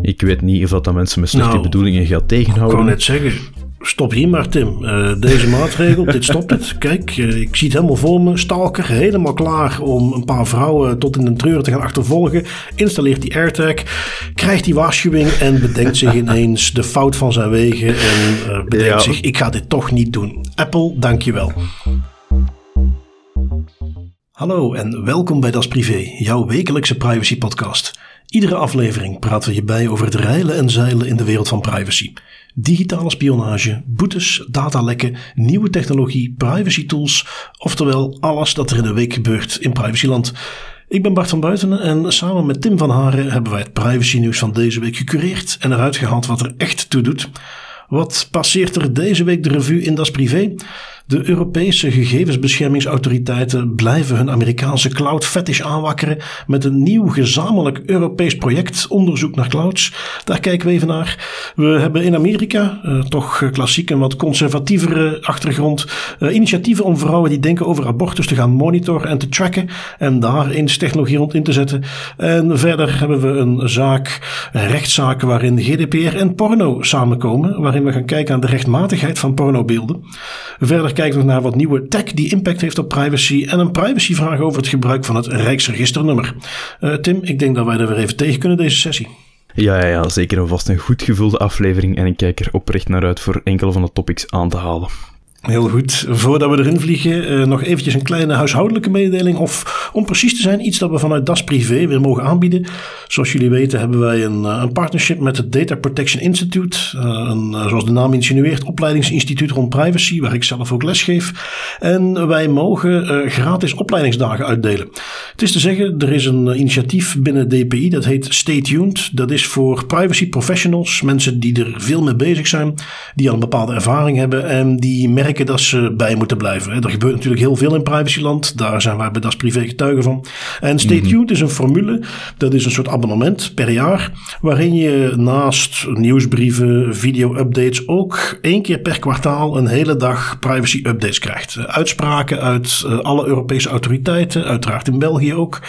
Ik weet niet of dat mensen met slechte Nou, bedoelingen gaat Ik tegenhouden. wou net zeggen, stop hier maar Tim. Eh, deze maatregel, dit stopt het. Kijk, eh, ik zie het helemaal voor me. Stalker, helemaal klaar om een paar vrouwen tot in de treur te gaan achtervolgen. Installeert die AirTag, krijgt die waarschuwing en bedenkt zich ineens de fout van zijn wegen. En eh, bedenkt Ja. zich, ik ga dit toch niet doen. Apple, dankjewel. Hallo en welkom bij Das Privé, jouw wekelijkse privacy podcast. Iedere aflevering praten we je bij over het reilen en zeilen in de wereld van privacy. Digitale spionage, boetes, datalekken, nieuwe technologie, privacy tools, oftewel alles dat er in de week gebeurt in privacyland. Ik ben Bart van Buitenen en samen met Tim van Haren hebben wij het privacy nieuws van deze week gecureerd en eruit gehaald wat er echt toe doet. Wat passeert er deze week de revue in Das Privé? De Europese gegevensbeschermingsautoriteiten blijven hun Amerikaanse cloud fetish aanwakkeren met een nieuw gezamenlijk Europees project onderzoek naar clouds. Daar kijken we even naar. We hebben in Amerika, eh, toch klassiek een wat conservatievere achtergrond, eh, initiatieven om vrouwen die denken over abortus te gaan monitoren en te tracken en daar eens technologie rond in te zetten. En verder hebben we een zaak, een rechtszaak waarin GDPR en porno samenkomen, waarin we gaan kijken aan de rechtmatigheid van pornobeelden. Verder kijken we naar wat nieuwe tech die impact heeft op privacy en een privacyvraag over het gebruik van het Rijksregisternummer. Eh, Tim, ik denk dat wij er weer even tegen kunnen deze sessie. Ja, ja, ja, zeker en vast een goed gevulde aflevering en ik kijk er oprecht naar uit voor enkele van de topics aan te halen. Heel goed. Voordat we erin vliegen, eh, nog eventjes een kleine huishoudelijke mededeling. Of om precies te zijn, iets dat we vanuit Das Privé weer mogen aanbieden. Zoals jullie weten hebben wij een, eh, een partnership met het Data Protection Institute. eh, een, zoals de naam insinueert, opleidingsinstituut rond privacy, waar ik zelf ook les geef. En wij mogen gratis opleidingsdagen uitdelen. Het is te zeggen, er is een initiatief binnen DPI, dat heet Stay Tuned. Dat is voor privacy professionals, mensen die er veel mee bezig zijn, die al een bepaalde ervaring hebben en die merken dat ze bij moeten blijven. hè. Er gebeurt natuurlijk heel veel in privacyland, daar zijn wij bij Das Privé getuigen van. En Stay Tuned is een formule, dat is een soort abonnement per jaar, waarin je naast nieuwsbrieven, video-updates ook één keer per kwartaal een hele dag privacy-updates krijgt. Eh, Uitspraken uit eh, alle Europese autoriteiten, uiteraard in België ook.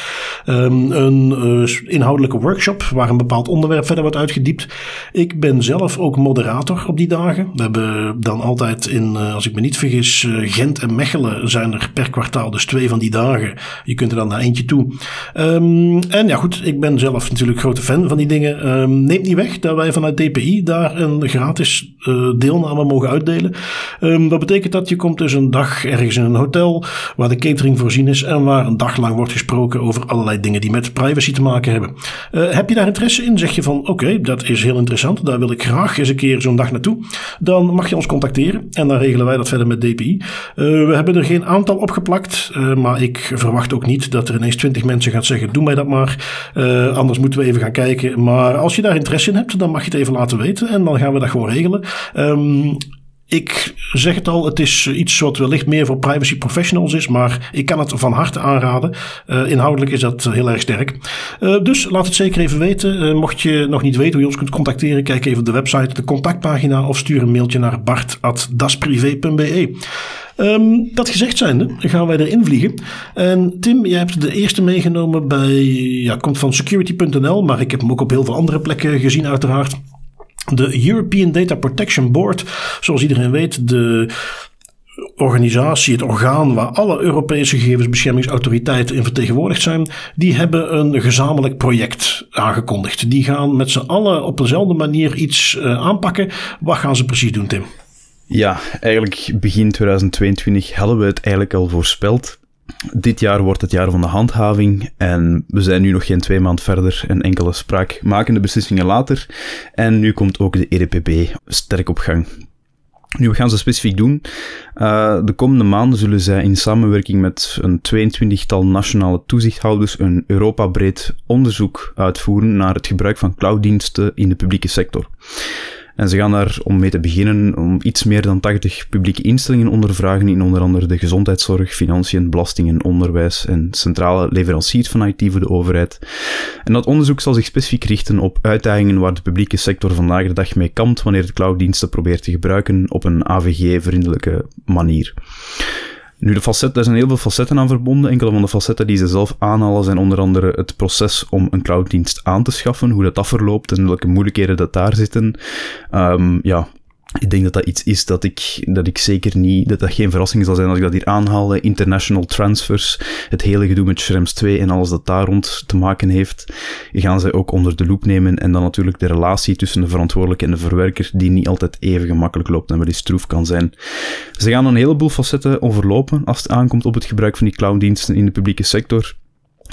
Ehm, een eh, inhoudelijke workshop waar een bepaald onderwerp verder wordt uitgediept. Ik ben zelf ook moderator op die dagen. We hebben dan altijd in, als ik niet vergis, eh, Gent en Mechelen zijn er per kwartaal dus twee van die dagen. Je kunt er dan naar eentje toe. Ehm, en ja goed, ik ben zelf natuurlijk grote fan van die dingen. Ehm, neemt niet weg dat wij vanuit DPI daar een gratis eh, deelname mogen uitdelen. Ehm, dat betekent dat je komt dus een dag ergens in een hotel waar de catering voorzien is en waar een dag lang wordt gesproken over allerlei dingen die met privacy te maken hebben. Eh, heb je daar interesse in? Zeg je van oké, dat is heel interessant, daar wil ik graag eens een keer zo'n dag naartoe. Dan mag je ons contacteren en dan regelen wij dat verder met DPI. Eh, we hebben er geen aantal opgeplakt, eh, maar ik verwacht ook niet dat er ineens twintig mensen gaan zeggen doe mij dat maar. Eh, anders moeten we even gaan kijken. Maar als je daar interesse in hebt, dan mag je het even laten weten en dan gaan we dat gewoon regelen. Ehm, ik zeg het al, het is iets wat wellicht meer voor privacy professionals is, maar ik kan het van harte aanraden. Eh, inhoudelijk is dat heel erg sterk. Eh, dus laat het zeker even weten. Eh, mocht je nog niet weten hoe je ons kunt contacteren, kijk even op de website, de contactpagina of stuur een mailtje naar bart.dasprivé.be. Ehm, dat gezegd zijnde, gaan wij erin vliegen. En Tim, jij hebt de eerste meegenomen bij, ja, komt van security.nl, maar ik heb hem ook op heel veel andere plekken gezien uiteraard. De European Data Protection Board, zoals iedereen weet, de organisatie, het orgaan waar alle Europese gegevensbeschermingsautoriteiten in vertegenwoordigd zijn, die hebben een gezamenlijk project aangekondigd. Die gaan met z'n allen op dezelfde manier iets uh, aanpakken. Wat gaan ze precies doen, Tim? Ja, eigenlijk begin 2022 hadden we het eigenlijk al voorspeld. Dit jaar wordt het jaar van de handhaving en we zijn nu nog geen twee maand verder en enkele spraakmakende beslissingen later. En nu komt ook de EDPB sterk op gang. Nu, wat gaan ze specifiek doen? Uh, de komende maanden zullen zij in samenwerking met een 22-tal nationale toezichthouders een Europa-breed onderzoek uitvoeren naar het gebruik van clouddiensten in de publieke sector. En ze gaan daar, om mee te beginnen, om iets meer dan 80 publieke instellingen ondervragen in onder andere de gezondheidszorg, financiën, belastingen, onderwijs en centrale leveranciers van IT voor de overheid. En dat onderzoek zal zich specifiek richten op uitdagingen waar de publieke sector vandaag de dag mee kampt wanneer het clouddiensten probeert te gebruiken op een AVG-vriendelijke manier. Nu, de facet, daar zijn heel veel facetten aan verbonden. Enkele van de facetten die ze zelf aanhalen zijn onder andere het proces om een clouddienst aan te schaffen, hoe dat, dat verloopt en welke moeilijkheden dat daar zitten. Um, ja, ik denk dat dat iets is dat ik, dat ik zeker niet, dat dat geen verrassing zal zijn als ik dat hier aanhaal. International transfers, het hele gedoe met Schrems 2 en alles dat daar rond te maken heeft, gaan zij ook onder de loep nemen. En dan natuurlijk de relatie tussen de verantwoordelijke en de verwerker, die niet altijd even gemakkelijk loopt en wel eens stroef kan zijn. Ze gaan een heleboel facetten overlopen als het aankomt op het gebruik van die clouddiensten in de publieke sector.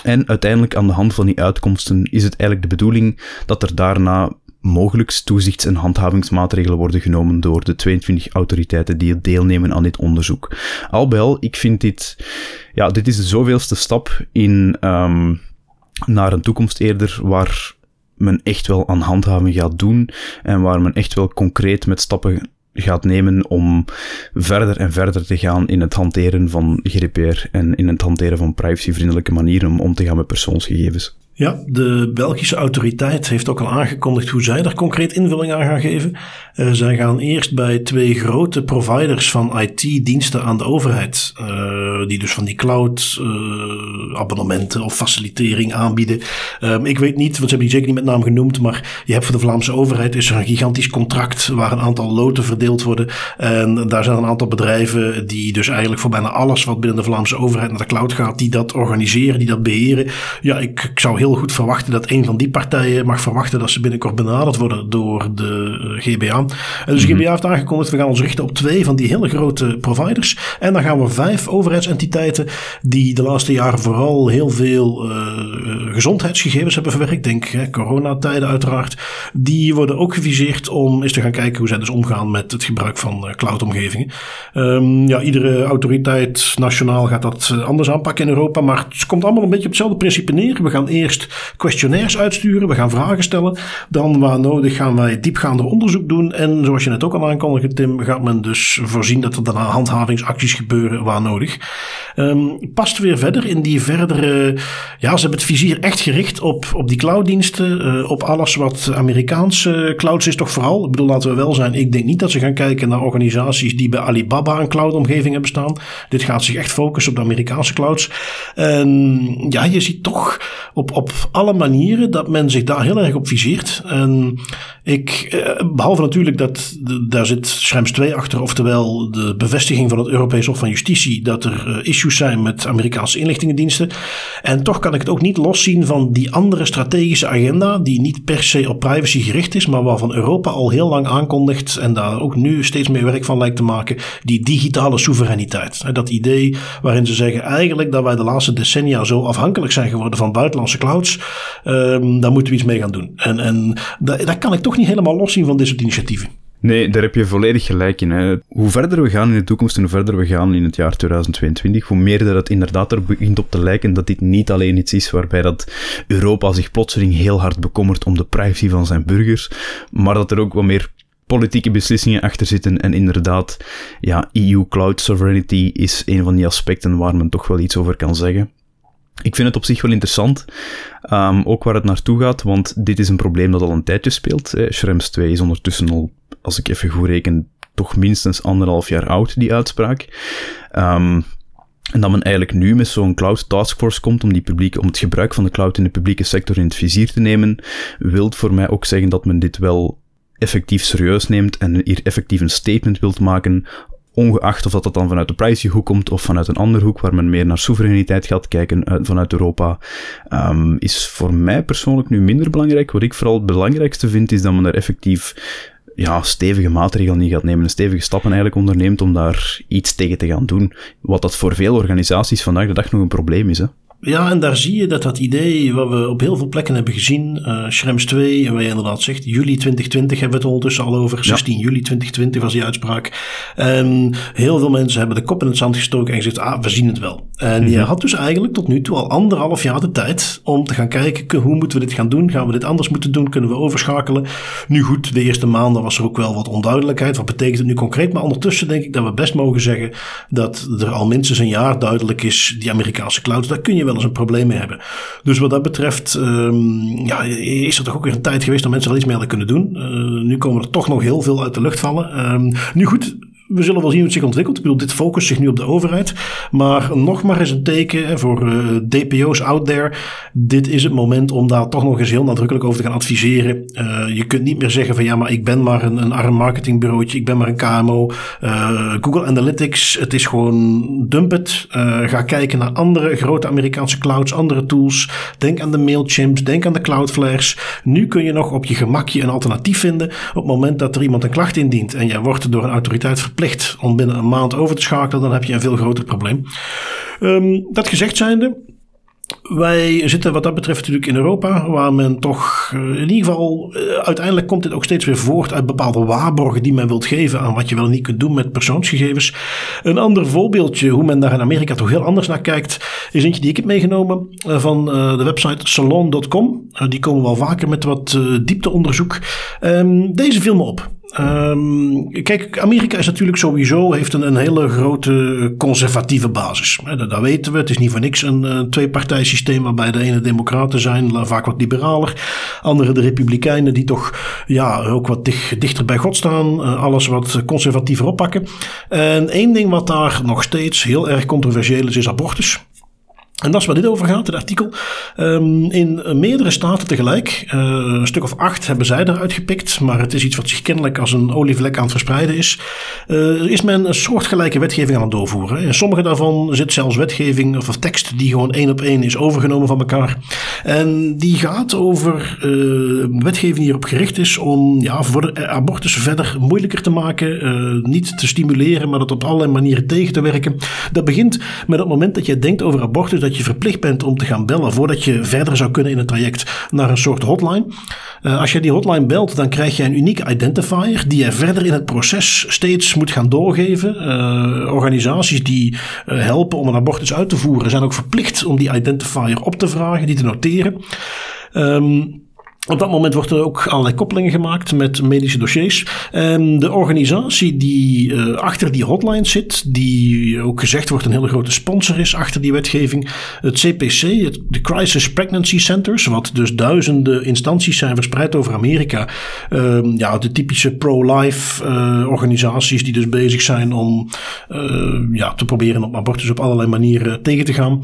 En uiteindelijk aan de hand van die uitkomsten is het eigenlijk de bedoeling dat er daarna mogelijk toezichts- en handhavingsmaatregelen worden genomen door de 22 autoriteiten die deelnemen aan dit onderzoek. Al bij ik vind dit, ja, dit is de zoveelste stap in, um, naar een toekomst eerder waar men echt wel aan handhaving gaat doen en waar men echt wel concreet met stappen gaat nemen om verder en verder te gaan in het hanteren van GDPR en in het hanteren van privacyvriendelijke manieren om om te gaan met persoonsgegevens. Ja, de Belgische autoriteit heeft ook al aangekondigd hoe zij daar concreet invulling aan gaan geven. Uh, zij gaan eerst bij twee grote providers van IT-diensten aan de overheid, uh, die dus van die cloud uh, abonnementen of facilitering aanbieden. Um, ik weet niet, want ze hebben die zeker niet met naam genoemd, maar je hebt voor de Vlaamse overheid is er een gigantisch contract waar een aantal loten verdeeld worden. En daar zijn een aantal bedrijven die dus eigenlijk voor bijna alles wat binnen de Vlaamse overheid naar de cloud gaat, die dat organiseren, die dat beheren. Ja, ik, ik zou heel goed verwachten dat een van die partijen mag verwachten dat ze binnenkort benaderd worden door de uh, GBA. En dus de GBA heeft aangekondigd, we gaan ons richten op twee van die hele grote providers. En dan gaan we vijf overheidsentiteiten die de laatste jaren vooral heel veel uh, gezondheidsgegevens hebben verwerkt. Denk hè, coronatijden uiteraard. Die worden ook geviseerd om eens te gaan kijken hoe zij dus omgaan met het gebruik van uh, cloudomgevingen. Um, ja, iedere autoriteit nationaal gaat dat anders aanpakken in Europa. Maar het komt allemaal een beetje op hetzelfde principe neer. We gaan eerst questionnaires uitsturen. We gaan vragen stellen. Dan, waar nodig, gaan wij diepgaander onderzoek doen. En zoals je net ook al aankondigde, Tim, gaat men dus voorzien dat er daarna handhavingsacties gebeuren waar nodig. Um, past weer verder in die verdere. Ja, ze hebben het vizier echt gericht op, op die clouddiensten. Uh, op alles wat Amerikaanse clouds is, toch vooral. Ik bedoel, laten we wel zijn. Ik denk niet dat ze gaan kijken naar organisaties die bij Alibaba een cloudomgeving hebben staan. Dit gaat zich echt focussen op de Amerikaanse clouds. En ja, je ziet toch op, op alle manieren dat men zich daar heel erg op viseert. En ik, eh, behalve natuurlijk dat daar zit Schrems 2 achter, oftewel de bevestiging van het Europees Hof van Justitie dat er uh, issues zijn met Amerikaanse inlichtingendiensten. En toch kan ik het ook niet loszien van die andere strategische agenda, die niet per se op privacy gericht is, maar waarvan Europa al heel lang aankondigt en daar ook nu steeds meer werk van lijkt te maken, die digitale soevereiniteit. Dat idee waarin ze zeggen eigenlijk dat wij de laatste decennia zo afhankelijk zijn geworden van buitenlandse clouds, um, daar moeten we iets mee gaan doen. En, en kan ik toch niet helemaal loszien van dit soort initiatieven. Nee, daar heb je volledig gelijk in. Hè. Hoe verder we gaan in de toekomst en hoe verder we gaan in het jaar 2022, hoe meer dat het inderdaad er begint op te lijken dat dit niet alleen iets is waarbij dat Europa zich plotseling heel hard bekommert om de privacy van zijn burgers, maar dat er ook wat meer politieke beslissingen achter zitten. En inderdaad, ja, EU Cloud Sovereignty is een van die aspecten waar men toch wel iets over kan zeggen. Ik vind het op zich wel interessant, um, ook waar het naartoe gaat, want dit is een probleem dat al een tijdje speelt. Hè. Schrems 2 is ondertussen al, als ik even goed reken, toch minstens anderhalf jaar oud, die uitspraak. Um, en dat men eigenlijk nu met zo'n cloud taskforce komt om, die publieke, om het gebruik van de cloud in de publieke sector in het vizier te nemen, wil voor mij ook zeggen dat men dit wel effectief serieus neemt en hier effectief een statement wilt maken ongeacht of dat, dat dan vanuit de privacyhoek komt of vanuit een andere hoek waar men meer naar soevereiniteit gaat kijken uh, vanuit Europa, um, is voor mij persoonlijk nu minder belangrijk. Wat ik vooral het belangrijkste vind, is dat men er effectief ja, stevige maatregelen in gaat nemen, stevige stappen eigenlijk onderneemt om daar iets tegen te gaan doen. Wat dat voor veel organisaties vandaag de dag nog een probleem is. Hè. Ja, en daar zie je dat dat idee wat we op heel veel plekken hebben gezien, uh, Schrems 2, en waar je inderdaad zegt, juli 2020 hebben we het ondertussen al over, 16 juli 2020 was die uitspraak. En heel veel mensen hebben de kop in het zand gestoken en gezegd, ah, we zien het wel. En mm -hmm. je had dus eigenlijk tot nu toe al anderhalf jaar de tijd om te gaan kijken, hoe moeten we dit gaan doen? Gaan we dit anders moeten doen? Kunnen we overschakelen? Nu goed, de eerste maanden was er ook wel wat onduidelijkheid. Wat betekent het nu concreet? Maar ondertussen denk ik dat we best mogen zeggen dat er al minstens een jaar duidelijk is, die Amerikaanse cloud, daar kun je wel eens een probleem mee hebben. Dus wat dat betreft um, ja, is er toch ook weer een tijd geweest dat mensen wel iets meer hadden kunnen doen. Uh, nu komen er toch nog heel veel uit de lucht vallen. Um, nu goed, we zullen wel zien hoe het zich ontwikkelt. Ik bedoel, dit focust zich nu op de overheid. Maar nog maar eens een teken voor uh, DPO's out there. Dit is het moment om daar toch nog eens heel nadrukkelijk over te gaan adviseren. Uh, je kunt niet meer zeggen van ja, maar ik ben maar een, een arm marketingbureautje. Ik ben maar een KMO. Uh, Google Analytics, het is gewoon dump het. ga kijken naar andere grote Amerikaanse clouds, andere tools. Denk aan de Mailchimps, denk aan de Cloudflares. Nu kun je nog op je gemakje een alternatief vinden. Op het moment dat er iemand een klacht indient en jij wordt door een autoriteit verplicht om binnen een maand over te schakelen, dan heb je een veel groter probleem. Um, dat gezegd zijnde, wij zitten wat dat betreft natuurlijk in Europa, waar men toch eh, in ieder geval, eh, uiteindelijk komt dit ook steeds weer voort uit bepaalde waarborgen die men wilt geven aan wat je wel niet kunt doen met persoonsgegevens. Een ander voorbeeldje hoe men daar in Amerika toch heel anders naar kijkt, is eentje die ik heb meegenomen eh, van de website salon.com. Die komen wel vaker met wat diepteonderzoek. Ehm, deze viel me op. Um, kijk, Amerika is natuurlijk sowieso heeft een, een hele grote conservatieve basis. Dat, weten we. Het is niet voor niks een, een twee-partijsysteem waarbij de ene democraten zijn, vaak wat liberaler. Andere de republikeinen die toch ja, ook wat dicht, dichter bij God staan. Uh, alles wat conservatiever oppakken. En één ding wat daar nog steeds heel erg controversieel is, is abortus. En dat is waar dit over gaat, het artikel. Um, in meerdere staten tegelijk, uh, een stuk of acht hebben zij eruit gepikt, maar het is iets wat zich kennelijk als een olievlek aan het verspreiden is. Uh, is men een soortgelijke wetgeving aan het doorvoeren. In sommige daarvan zit zelfs wetgeving of tekst die gewoon één op één is overgenomen van elkaar. En die gaat over uh, wetgeving die erop gericht is om ja, voor abortus verder moeilijker te maken, niet te stimuleren, maar dat op allerlei manieren tegen te werken. Dat begint met het moment dat je denkt over abortus dat je verplicht bent om te gaan bellen voordat je verder zou kunnen in het traject naar een soort hotline. Uh, als je die hotline belt, dan krijg je een unieke identifier die je verder in het proces steeds moet gaan doorgeven. Uh, organisaties die uh, helpen om een abortus uit te voeren zijn ook verplicht om die identifier op te vragen, die te noteren. Um, op dat moment wordt er ook allerlei koppelingen gemaakt met medische dossiers. En de organisatie die uh, achter die hotline zit, die ook gezegd wordt een hele grote sponsor is achter die wetgeving, het CPC, de Crisis Pregnancy Centers, wat dus duizenden instanties zijn verspreid over Amerika. Uh, ja, de typische pro-life uh, organisaties die dus bezig zijn om uh, ja, te proberen om abortus op allerlei manieren tegen te gaan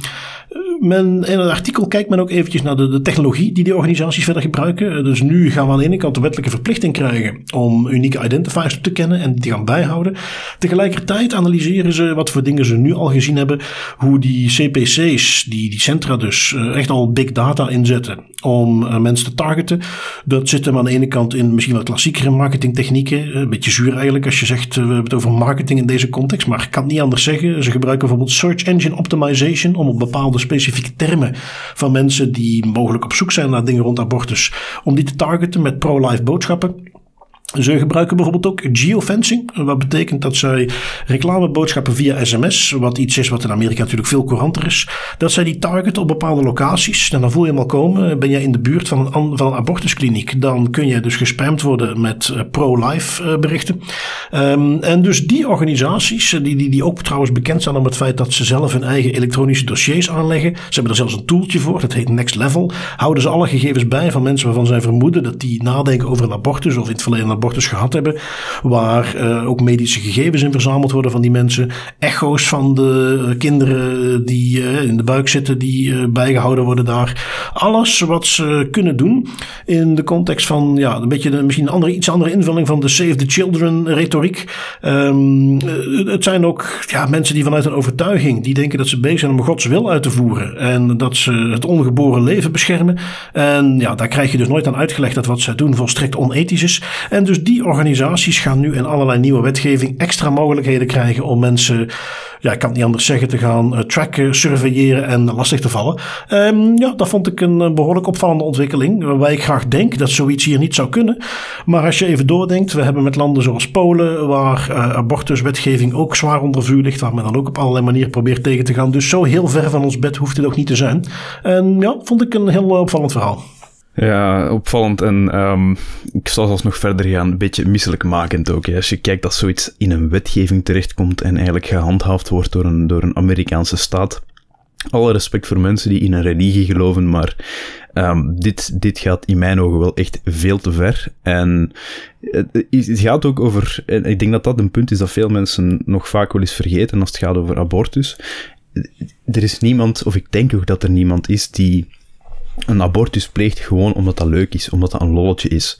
men, in het artikel kijkt men ook eventjes naar de, technologie die die organisaties verder gebruiken. Dus nu gaan we aan de ene kant de wettelijke verplichting krijgen om unieke identifiers te kennen en die te gaan bijhouden. Tegelijkertijd analyseren ze wat voor dingen ze nu al gezien hebben. Hoe die CPC's, die, die centra dus, eh, echt al big data inzetten om uh, mensen te targeten. Dat zit hem aan de ene kant in misschien wat klassiekere marketingtechnieken. Een beetje zuur eigenlijk als je zegt we hebben het over marketing in deze context. Maar ik kan het niet anders zeggen. Ze gebruiken bijvoorbeeld search engine optimization om op bepaalde specifieke termen van mensen die mogelijk op zoek zijn naar dingen rond abortus, om die te targeten met pro-life boodschappen. Ze gebruiken bijvoorbeeld ook geofencing, wat betekent dat zij reclameboodschappen via sms, wat iets is wat in Amerika natuurlijk veel couranter is, dat zij die targeten op bepaalde locaties. En dan voel je hem al komen, ben jij in de buurt van een, van een abortuskliniek, dan kun je dus gespamd worden met uh, pro-life uh, berichten. Um, en dus die organisaties, die, die, die ook trouwens bekend zijn om het feit dat ze zelf hun eigen elektronische dossiers aanleggen, ze hebben er zelfs een toeltje voor, dat heet Next Level, houden ze alle gegevens bij van mensen waarvan zij vermoeden dat die nadenken over een abortus of in het verleden abortus gehad hebben. Waar uh, ook medische gegevens in verzameld worden van die mensen. Echo's van de kinderen die uh, in de buik zitten, die bijgehouden worden daar. Alles wat ze kunnen doen in de context van ja, een beetje misschien een andere, iets andere invulling van de Save the Children retoriek. Um, het zijn ook ja, mensen die vanuit een overtuiging, die denken dat ze bezig zijn om Gods wil uit te voeren. En dat ze het ongeboren leven beschermen. En ja, daar krijg je dus nooit aan uitgelegd dat wat zij doen volstrekt onethisch is. En dus die organisaties gaan nu in allerlei nieuwe wetgeving extra mogelijkheden krijgen om mensen, ja, ik kan het niet anders zeggen, te gaan uh, tracken, surveilleren en lastig te vallen. Um, ja, dat vond ik een behoorlijk opvallende ontwikkeling, waarbij ik graag denk dat zoiets hier niet zou kunnen. Maar als je even doordenkt, we hebben met landen zoals Polen, waar uh, abortuswetgeving ook zwaar onder vuur ligt, waar men dan ook op allerlei manieren probeert tegen te gaan. Dus zo heel ver van ons bed hoeft het ook niet te zijn. En ja, vond ik een heel opvallend verhaal. Ja, opvallend. En um, ik zal zelfs nog verder gaan, een beetje misselijkmakend ook. Hè. Als je kijkt dat zoiets in een wetgeving terechtkomt en eigenlijk gehandhaafd wordt door een, door een Amerikaanse staat. Alle respect voor mensen die in een religie geloven, maar Um, dit, dit gaat in mijn ogen wel echt veel te ver. En het, het gaat ook over, en ik denk dat dat een punt is dat veel mensen nog vaak wel eens vergeten als het gaat over abortus. Er is niemand, of ik denk ook dat er niemand is die een abortus pleegt gewoon omdat dat leuk is, omdat dat een lolletje is.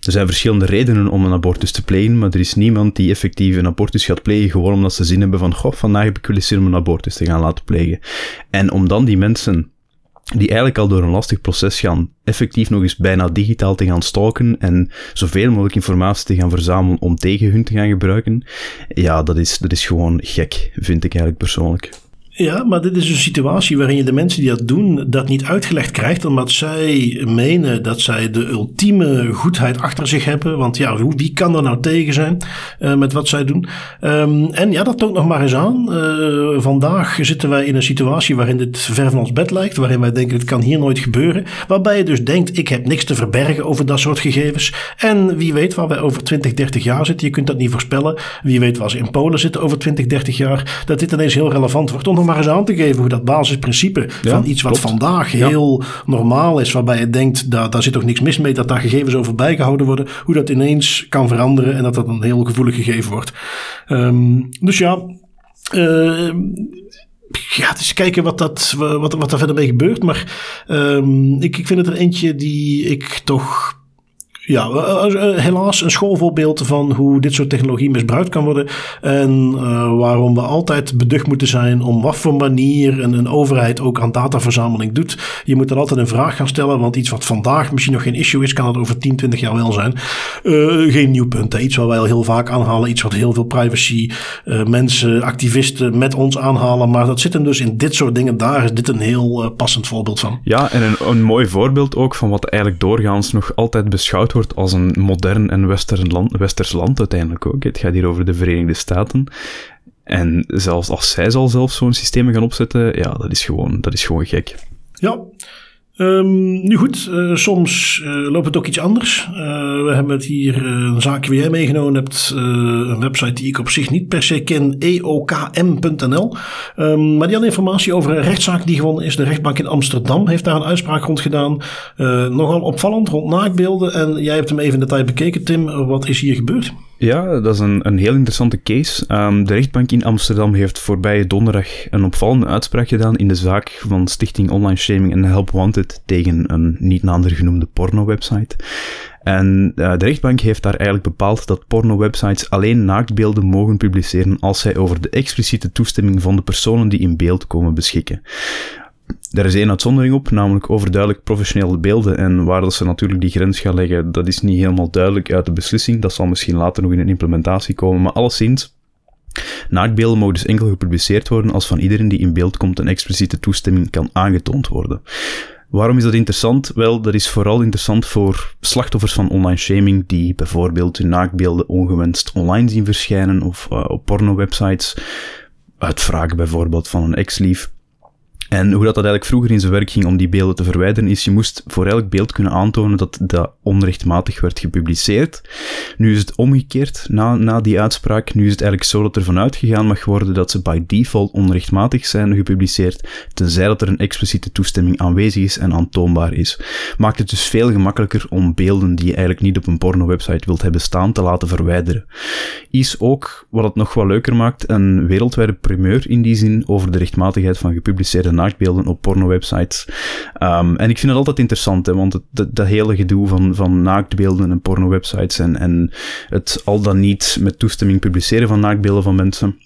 Er zijn verschillende redenen om een abortus te plegen, maar er is niemand die effectief een abortus gaat plegen gewoon omdat ze zin hebben van, goh, vandaag heb ik wel zin om een abortus te gaan laten plegen. En om dan die mensen die eigenlijk al door een lastig proces gaan, effectief nog eens bijna digitaal te gaan stalken en zoveel mogelijk informatie te gaan verzamelen om tegen hun te gaan gebruiken, ja, dat is, dat is gewoon gek, vind ik eigenlijk persoonlijk. Ja, maar dit is een situatie waarin je de mensen die dat doen, dat niet uitgelegd krijgt, omdat zij menen dat zij de ultieme goedheid achter zich hebben. Want ja, wie kan er nou tegen zijn uh, met wat zij doen? Um, en ja, dat toont nog maar eens aan. Uh, vandaag zitten wij in een situatie waarin dit ver van ons bed lijkt, waarin wij denken, het kan hier nooit gebeuren. Waarbij je dus denkt, ik heb niks te verbergen over dat soort gegevens. En wie weet waar wij over 20, 30 jaar zitten, je kunt dat niet voorspellen. Wie weet waar ze in Polen zitten over 20, 30 jaar, dat dit ineens heel relevant wordt. Maar eens aan te geven hoe dat basisprincipe van iets wat vandaag heel normaal is, waarbij je denkt, daar, daar zit toch niks mis mee, dat daar gegevens over bijgehouden worden, hoe dat ineens kan veranderen en dat dat een heel gevoelig gegeven wordt. Um, dus ja, uh, ja, is kijken wat, dat, wat, wat er verder mee gebeurt. Maar um, ik, ik vind het er eentje die ik toch ja, eh, eh, helaas een schoolvoorbeeld van hoe dit soort technologie misbruikt kan worden. En uh, waarom we altijd beducht moeten zijn om wat voor manier een, een overheid ook aan dataverzameling doet. Je moet dan altijd een vraag gaan stellen, want iets wat vandaag misschien nog geen issue is, kan het over 10, 20 jaar wel zijn. Geen nieuw punt. Iets wat wij al heel vaak aanhalen. Iets wat heel veel privacy mensen, activisten met ons aanhalen. Maar dat zit hem dus in dit soort dingen. Daar is dit een heel passend voorbeeld van. Ja, en een, een mooi voorbeeld ook van wat eigenlijk doorgaans nog altijd beschouwd wordt als een modern en westers land uiteindelijk ook. Het gaat hier over de Verenigde Staten. En zelfs als zij zal zelf zo'n systeem gaan opzetten, ja, dat is gewoon, dat is gewoon gek. Ja, Um, nu goed, uh, soms uh, loopt het ook iets anders. Uh, we hebben het hier een zaakje waar jij meegenomen hebt. een website die ik op zich niet per se ken, eokm.nl. Ehm, maar die had informatie over een rechtszaak die gewonnen is. De rechtbank in Amsterdam heeft daar een uitspraak rond gedaan. nogal opvallend rond naakbeelden. En jij hebt hem even in detail bekeken, Tim. Wat is hier gebeurd? Ja, dat is een, een heel interessante case. Um, de rechtbank in Amsterdam heeft voorbije donderdag een opvallende uitspraak gedaan in de zaak van Stichting Online Shaming en Help Wanted tegen een niet nader genoemde porno-website. En uh, de rechtbank heeft daar eigenlijk bepaald dat porno-websites alleen naaktbeelden mogen publiceren als zij over de expliciete toestemming van de personen die in beeld komen beschikken. Er is één uitzondering op, namelijk overduidelijk professionele beelden. En waar dat ze natuurlijk die grens gaan leggen, dat is niet helemaal duidelijk uit de beslissing. Dat zal misschien later nog in een implementatie komen. Maar alleszins, naaktbeelden mogen dus enkel gepubliceerd worden als van iedereen die in beeld komt een expliciete toestemming kan aangetoond worden. Waarom is dat interessant? Wel, dat is vooral interessant voor slachtoffers van online shaming die bijvoorbeeld hun naaktbeelden ongewenst online zien verschijnen of uh, op porno-websites. Uitvragen bijvoorbeeld van een ex-lief en hoe dat, dat eigenlijk vroeger in zijn werk ging om die beelden te verwijderen, is je moest voor elk beeld kunnen aantonen dat dat onrechtmatig werd gepubliceerd. Nu is het omgekeerd na, na die uitspraak. Nu is het eigenlijk zo dat er vanuit gegaan mag worden dat ze by default onrechtmatig zijn gepubliceerd, tenzij dat er een expliciete toestemming aanwezig is en aantoonbaar is. Maakt het dus veel gemakkelijker om beelden die je eigenlijk niet op een porno-website wilt hebben staan te laten verwijderen. Is ook, wat het nog wat leuker maakt, een wereldwijde primeur in die zin over de rechtmatigheid van gepubliceerde naaktbeelden op porno-websites. Um, en ik vind het altijd interessant, hè, want het, dat, hele gedoe van, van naaktbeelden en porno-websites en, en het al dan niet met toestemming publiceren van naaktbeelden van mensen,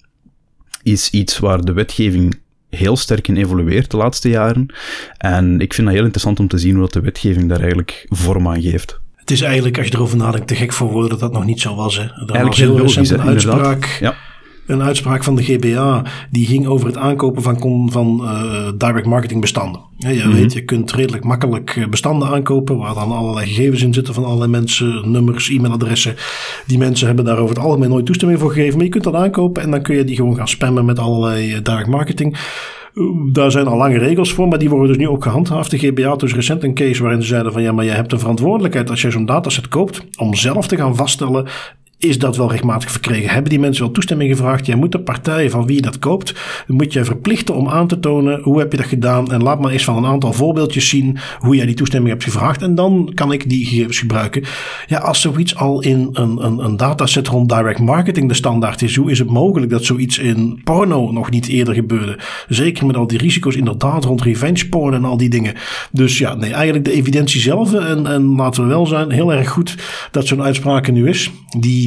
is iets waar de wetgeving heel sterk in evolueert de laatste jaren. En ik vind dat heel interessant om te zien hoe dat de wetgeving daar eigenlijk vorm aan geeft. Het is eigenlijk, als je erover nadenkt, te gek voor woorden dat dat nog niet zo was. Hè. Er eigenlijk was heel recent een uitspraak. Ja een uitspraak van de GBA die ging over het aankopen van, van uh, direct marketing bestanden. Ja, je mhm. weet, je kunt redelijk makkelijk eh, bestanden aankopen waar dan allerlei gegevens in zitten van allerlei mensen, nummers, e-mailadressen. Die mensen hebben daar over het algemeen nooit toestemming voor gegeven, maar je kunt dat aankopen en dan kun je die gewoon gaan spammen met allerlei uh, direct marketing. Daar zijn al lange regels voor, maar die worden dus nu ook gehandhaafd. De GBA had dus recent een case waarin ze zeiden van ja, maar jij hebt een verantwoordelijkheid als jij zo'n dataset koopt om zelf te gaan vaststellen is dat wel rechtmatig verkregen? Hebben die mensen wel toestemming gevraagd? Jij moet de partij van wie je dat koopt, moet je verplichten om aan te tonen hoe heb je dat gedaan. En laat maar eens van een aantal voorbeeldjes zien hoe jij die toestemming hebt gevraagd. En dan kan ik die gegevens gebruiken. Ja, als zoiets al in een, een, een dataset rond direct marketing de standaard is, hoe is het mogelijk dat zoiets in porno nog niet eerder gebeurde? Zeker met al die risico's inderdaad rond revenge porn en al die dingen. Dus ja, nee, eigenlijk de evidentie zelf. En, en laten we wel zijn, heel erg goed dat zo'n uitspraak er nu is. Die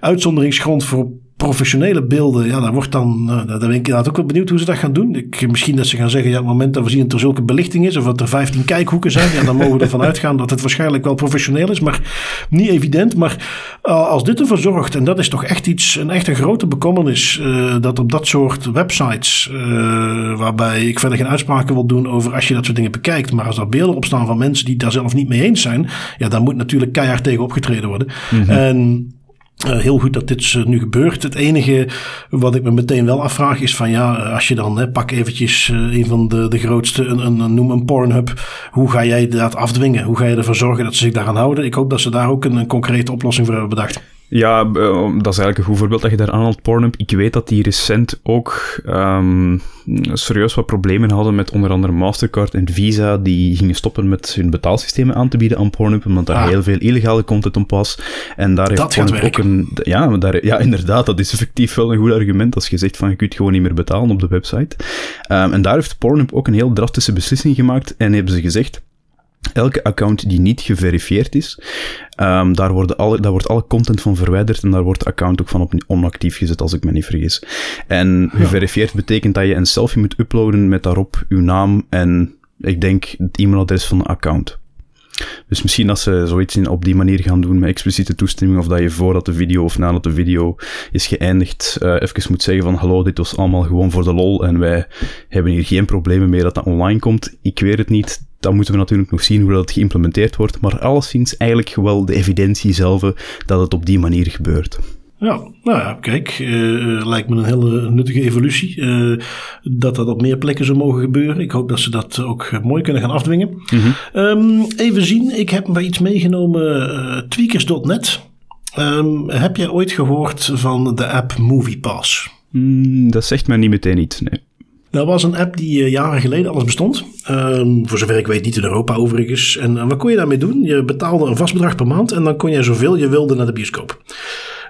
uitzonderingsgrond voor professionele beelden, ja, daar wordt dan, uh, daar ben ik inderdaad ook wel benieuwd hoe ze dat gaan doen. Ik, misschien dat ze gaan zeggen, ja, op het moment dat we zien dat er zulke belichting is, of dat er 15 kijkhoeken zijn, ja, dan mogen we ervan uitgaan dat het waarschijnlijk wel professioneel is, maar niet evident. Maar uh, als dit ervoor zorgt, en dat is toch echt iets, een echt een grote bekommernis, uh, dat op dat soort websites, waarbij ik verder geen uitspraken wil doen over als je dat soort dingen bekijkt, maar als er beelden op staan van mensen die daar zelf niet mee eens zijn, ja, dan moet natuurlijk keihard tegen opgetreden worden. Mm -hmm. En uh, heel goed dat dit uh, nu gebeurt. Het enige wat ik me meteen wel afvraag is van ja, als je dan pak eventjes een van de, de grootste, een, een, noem een Pornhub. Hoe ga jij dat afdwingen? Hoe ga je ervoor zorgen dat ze zich daaraan houden? Ik hoop dat ze daar ook een concrete oplossing voor hebben bedacht. Ja, dat is eigenlijk een goed voorbeeld dat je daar aanhaalt, Pornhub. Ik weet dat die recent ook um, serieus wat problemen hadden met onder andere Mastercard en Visa. Die gingen stoppen met hun betaalsystemen aan te bieden aan Pornhub, omdat daar ah. heel veel illegale content op was. En daar heeft Pornhub ook een... Ja, daar, ja, inderdaad, dat is effectief wel een goed argument als je zegt van je kunt gewoon niet meer betalen op de website. Um, en daar heeft Pornhub ook een heel drastische beslissing gemaakt en hebben ze gezegd Elke account die niet geverifieerd is, um, daar, worden alle, daar wordt alle content van verwijderd en daar wordt de account ook van op onactief gezet, als ik me niet vergis. En geverifieerd betekent dat je een selfie moet uploaden met daarop uw naam en ik denk het e-mailadres van de account. Dus misschien als ze zoiets in, op die manier gaan doen met expliciete toestemming, of dat je voordat de video of nadat de video is geëindigd, uh, even moet zeggen van hallo, dit was allemaal gewoon voor de lol en wij hebben hier geen problemen meer dat dat online komt. Ik weet het niet dan moeten we natuurlijk nog zien hoe dat geïmplementeerd wordt. Maar alleszins eigenlijk wel de evidentie zelf dat het op die manier gebeurt. Ja, nou ja, kijk, uh, lijkt me een hele nuttige evolutie. Uh, dat dat op meer plekken zou mogen gebeuren. Ik hoop dat ze dat ook mooi kunnen gaan afdwingen. Mm -hmm. um, even zien, ik heb maar iets meegenomen. Uh, tweakers.net. Um, heb jij ooit gehoord van de app MoviePass? Mm, dat zegt mij niet meteen iets, nee. Dat was een app die jaren geleden alles bestond. Um, voor zover ik weet niet in Europa overigens. En wat kon je daarmee doen? Je betaalde een vast bedrag per maand en dan kon je zoveel je wilde naar de bioscoop.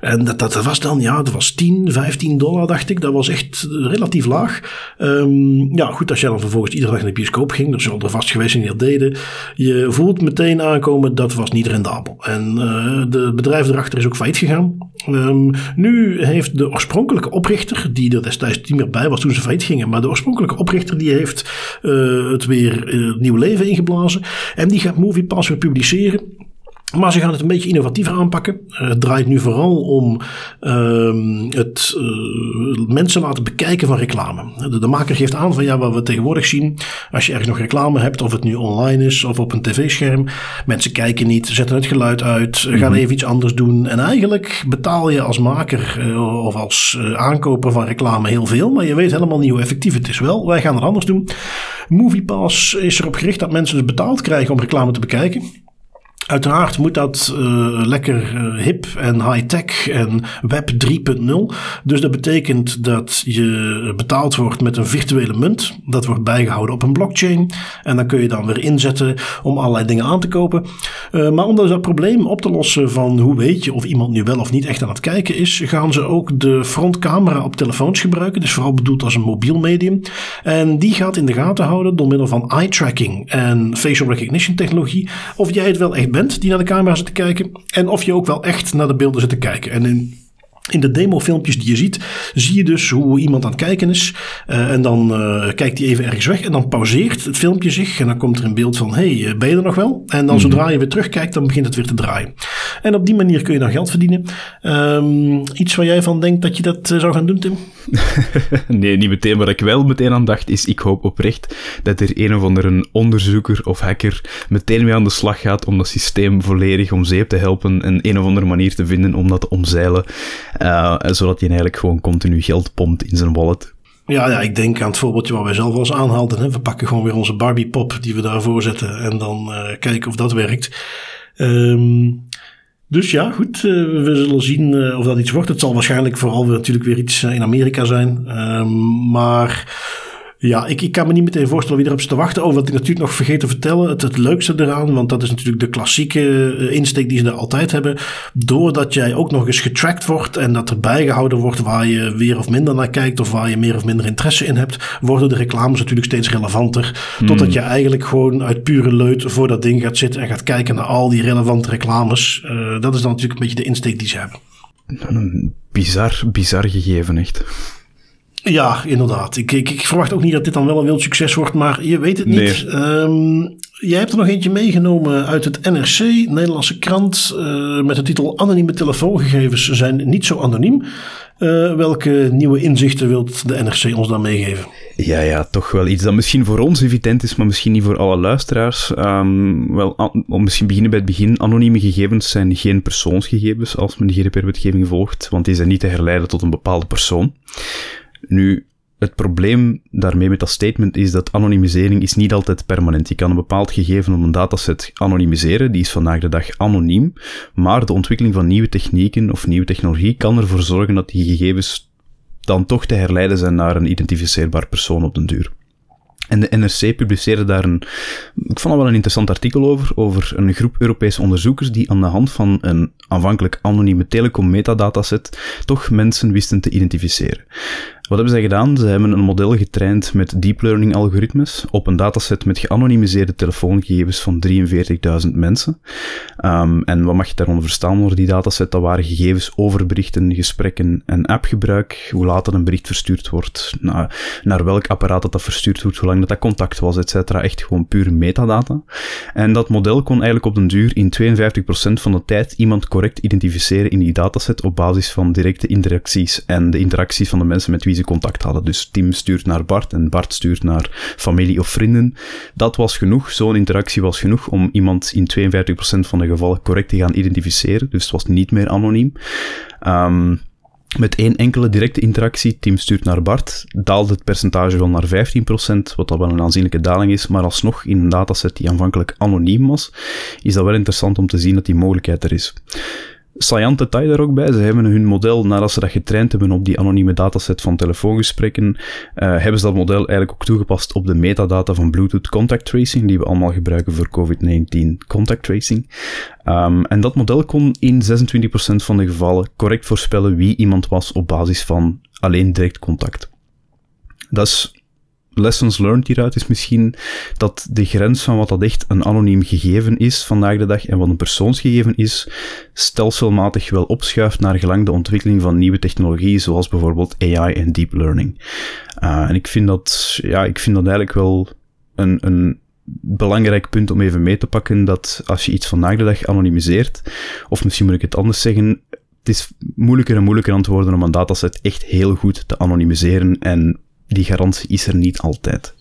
En dat, dat was dan, ja, dat was 10, 15 dollar, dacht ik. Dat was echt relatief laag. Um, ja, goed, als jij dan vervolgens iedere dag naar de bioscoop ging, dat zullen er vast geweest zijn die dat deden. Je voelt meteen aankomen, dat was niet rendabel. En uh, de bedrijf erachter is ook failliet gegaan. Um, nu heeft de oorspronkelijke oprichter, die er destijds niet meer bij was toen ze failliet gingen, maar de oorspronkelijke oprichter die heeft uh, het weer uh, nieuw leven ingeblazen. En die gaat MoviePass weer publiceren. Maar ze gaan het een beetje innovatiever aanpakken. Uh, het draait nu vooral om uh, het uh, mensen laten bekijken van reclame. De, de, maker geeft aan van ja, wat we tegenwoordig zien. Als je ergens nog reclame hebt, of het nu online is of op een tv-scherm. Mensen kijken niet, zetten het geluid uit, gaan mm -hmm. even iets anders doen. En eigenlijk betaal je als maker uh, of als aankoper van reclame heel veel. Maar je weet helemaal niet hoe effectief het is. Wel, wij gaan het anders doen. MoviePass is erop gericht dat mensen dus betaald krijgen om reclame te bekijken. Uiteraard moet dat uh, lekker uh, hip en high-tech en web 3.0. Dus dat betekent dat je betaald wordt met een virtuele munt. Dat wordt bijgehouden op een blockchain. En dan kun je dan weer inzetten om allerlei dingen aan te kopen. Uh, maar om dus dat probleem op te lossen van hoe weet je of iemand nu wel of niet echt aan het kijken is, gaan ze ook de frontcamera op telefoons gebruiken. Dus vooral bedoeld als een mobiel medium. En die gaat in de gaten houden door middel van eye tracking en facial recognition technologie. Of jij het wel echt bent die naar de camera zit te kijken. En of je ook wel echt naar de beelden zit te kijken. En in in de demofilmpjes die je ziet, zie je dus hoe iemand aan het kijken is. Uh, en dan uh, kijkt hij even ergens weg en dan pauzeert het filmpje zich. En dan komt er een beeld van, hey, eh, ben je er nog wel? En dan zodra je weer terugkijkt, dan begint het weer te draaien. En op die manier kun je dan geld verdienen. Um, iets waar jij van denkt dat je dat zou gaan doen, Tim? Nee, niet meteen. Waar ik wel meteen aan dacht, is ik hoop oprecht dat er een of andere onderzoeker of hacker meteen mee aan de slag gaat om dat systeem volledig om zeep te helpen en een of andere manier te vinden om dat te omzeilen. Uh, zodat hij eigenlijk gewoon continu geld pompt in zijn wallet. Ja, ja, ik denk aan het voorbeeldje wat wij zelf eens aanhaalden. Hè. We pakken gewoon weer onze Barbie pop die we daarvoor zetten en dan uh, kijken of dat werkt. Um, Dus ja, goed, we zullen zien of dat iets wordt. Het zal waarschijnlijk vooral natuurlijk weer iets in Amerika zijn. Ehm, maar ja, ik, ik kan me niet meteen voorstellen wie erop zit te wachten. Oh, wat ik natuurlijk nog vergeten te vertellen. Het, het leukste eraan, want dat is natuurlijk de klassieke eh, insteek die ze er altijd hebben. Doordat jij ook nog eens getracked wordt en dat er bijgehouden wordt waar je weer of minder naar kijkt of waar je meer of minder interesse in hebt, worden de reclames natuurlijk steeds relevanter. Hmm. Totdat je eigenlijk gewoon uit pure leut voor dat ding gaat zitten en gaat kijken naar al die relevante reclames. Uh, dat is dan natuurlijk een beetje de insteek die ze hebben. Een bizar, bizar gegeven, echt. Ja, inderdaad. Ik, ik, ik, verwacht ook niet dat dit dan wel een wild succes wordt, maar je weet het niet. Ehm, jij hebt er nog eentje meegenomen uit het NRC, Nederlandse krant, uh, met de titel Anonieme telefoongegevens zijn niet zo anoniem. Uh, welke nieuwe inzichten wilt de NRC ons dan meegeven? Ja, ja, toch wel iets dat misschien voor ons evident is, maar misschien niet voor alle luisteraars. Um, wel, om misschien beginnen bij het begin. Anonieme gegevens zijn geen persoonsgegevens als men de GDPR-wetgeving volgt, want die zijn niet te herleiden tot een bepaalde persoon. Nu, het probleem daarmee met dat statement is dat anonimisering is niet altijd permanent. Je kan een bepaald gegeven op een dataset anonimiseren, die is vandaag de dag anoniem, maar de ontwikkeling van nieuwe technieken of nieuwe technologie kan ervoor zorgen dat die gegevens dan toch te herleiden zijn naar een identificeerbaar persoon op den duur. En de NRC publiceerde daar een, ik vond dat wel een interessant artikel over, over een groep Europese onderzoekers die aan de hand van een aanvankelijk anonieme telecom metadataset toch mensen wisten te identificeren. Wat hebben zij gedaan? Ze hebben een model getraind met deep learning algoritmes op een dataset met geanonimiseerde telefoongegevens van 43.000 mensen. Um, en wat mag je daaronder verstaan onder die dataset? Dat waren gegevens over berichten, gesprekken en appgebruik, hoe laat een bericht verstuurd wordt, naar, naar welk apparaat dat, dat verstuurd wordt, hoe lang dat, dat contact was, etc. Echt gewoon puur metadata. En dat model kon eigenlijk op den duur in 52% van de tijd iemand correct identificeren in die dataset op basis van directe interacties en de interacties van de mensen met wie ze contact hadden. Dus Tim stuurt naar Bart en Bart stuurt naar familie of vrienden. Dat was genoeg, zo'n interactie was genoeg om iemand in 52% van de gevallen correct te gaan identificeren. Dus het was niet meer anoniem. Um, met één enkele directe interactie, Tim stuurt naar Bart, daalde het percentage wel naar 15%, wat dat wel een aanzienlijke daling is, maar alsnog in een dataset die aanvankelijk anoniem was, is dat wel interessant om te zien dat die mogelijkheid er is saillant detail daar ook bij. Ze hebben hun model, nadat ze dat getraind hebben op die anonieme dataset van telefoongesprekken, uh, hebben ze dat model eigenlijk ook toegepast op de metadata van Bluetooth contact tracing, die we allemaal gebruiken voor COVID-19 contact tracing. Um, en dat model kon in 26% van de gevallen correct voorspellen wie iemand was op basis van alleen direct contact. Dat is lessons learned hieruit is misschien dat de grens van wat dat echt een anoniem gegeven is vandaag de dag en wat een persoonsgegeven is, stelselmatig wel opschuift naar gelang de ontwikkeling van nieuwe technologieën, zoals bijvoorbeeld AI en deep learning. Uh, en ik vind dat, ja, ik vind dat eigenlijk wel een, een belangrijk punt om even mee te pakken, dat als je iets vandaag de dag anonimiseert, of misschien moet ik het anders zeggen, het is moeilijker en moeilijker aan het worden om een dataset echt heel goed te anonimiseren en die garantie is er niet altijd.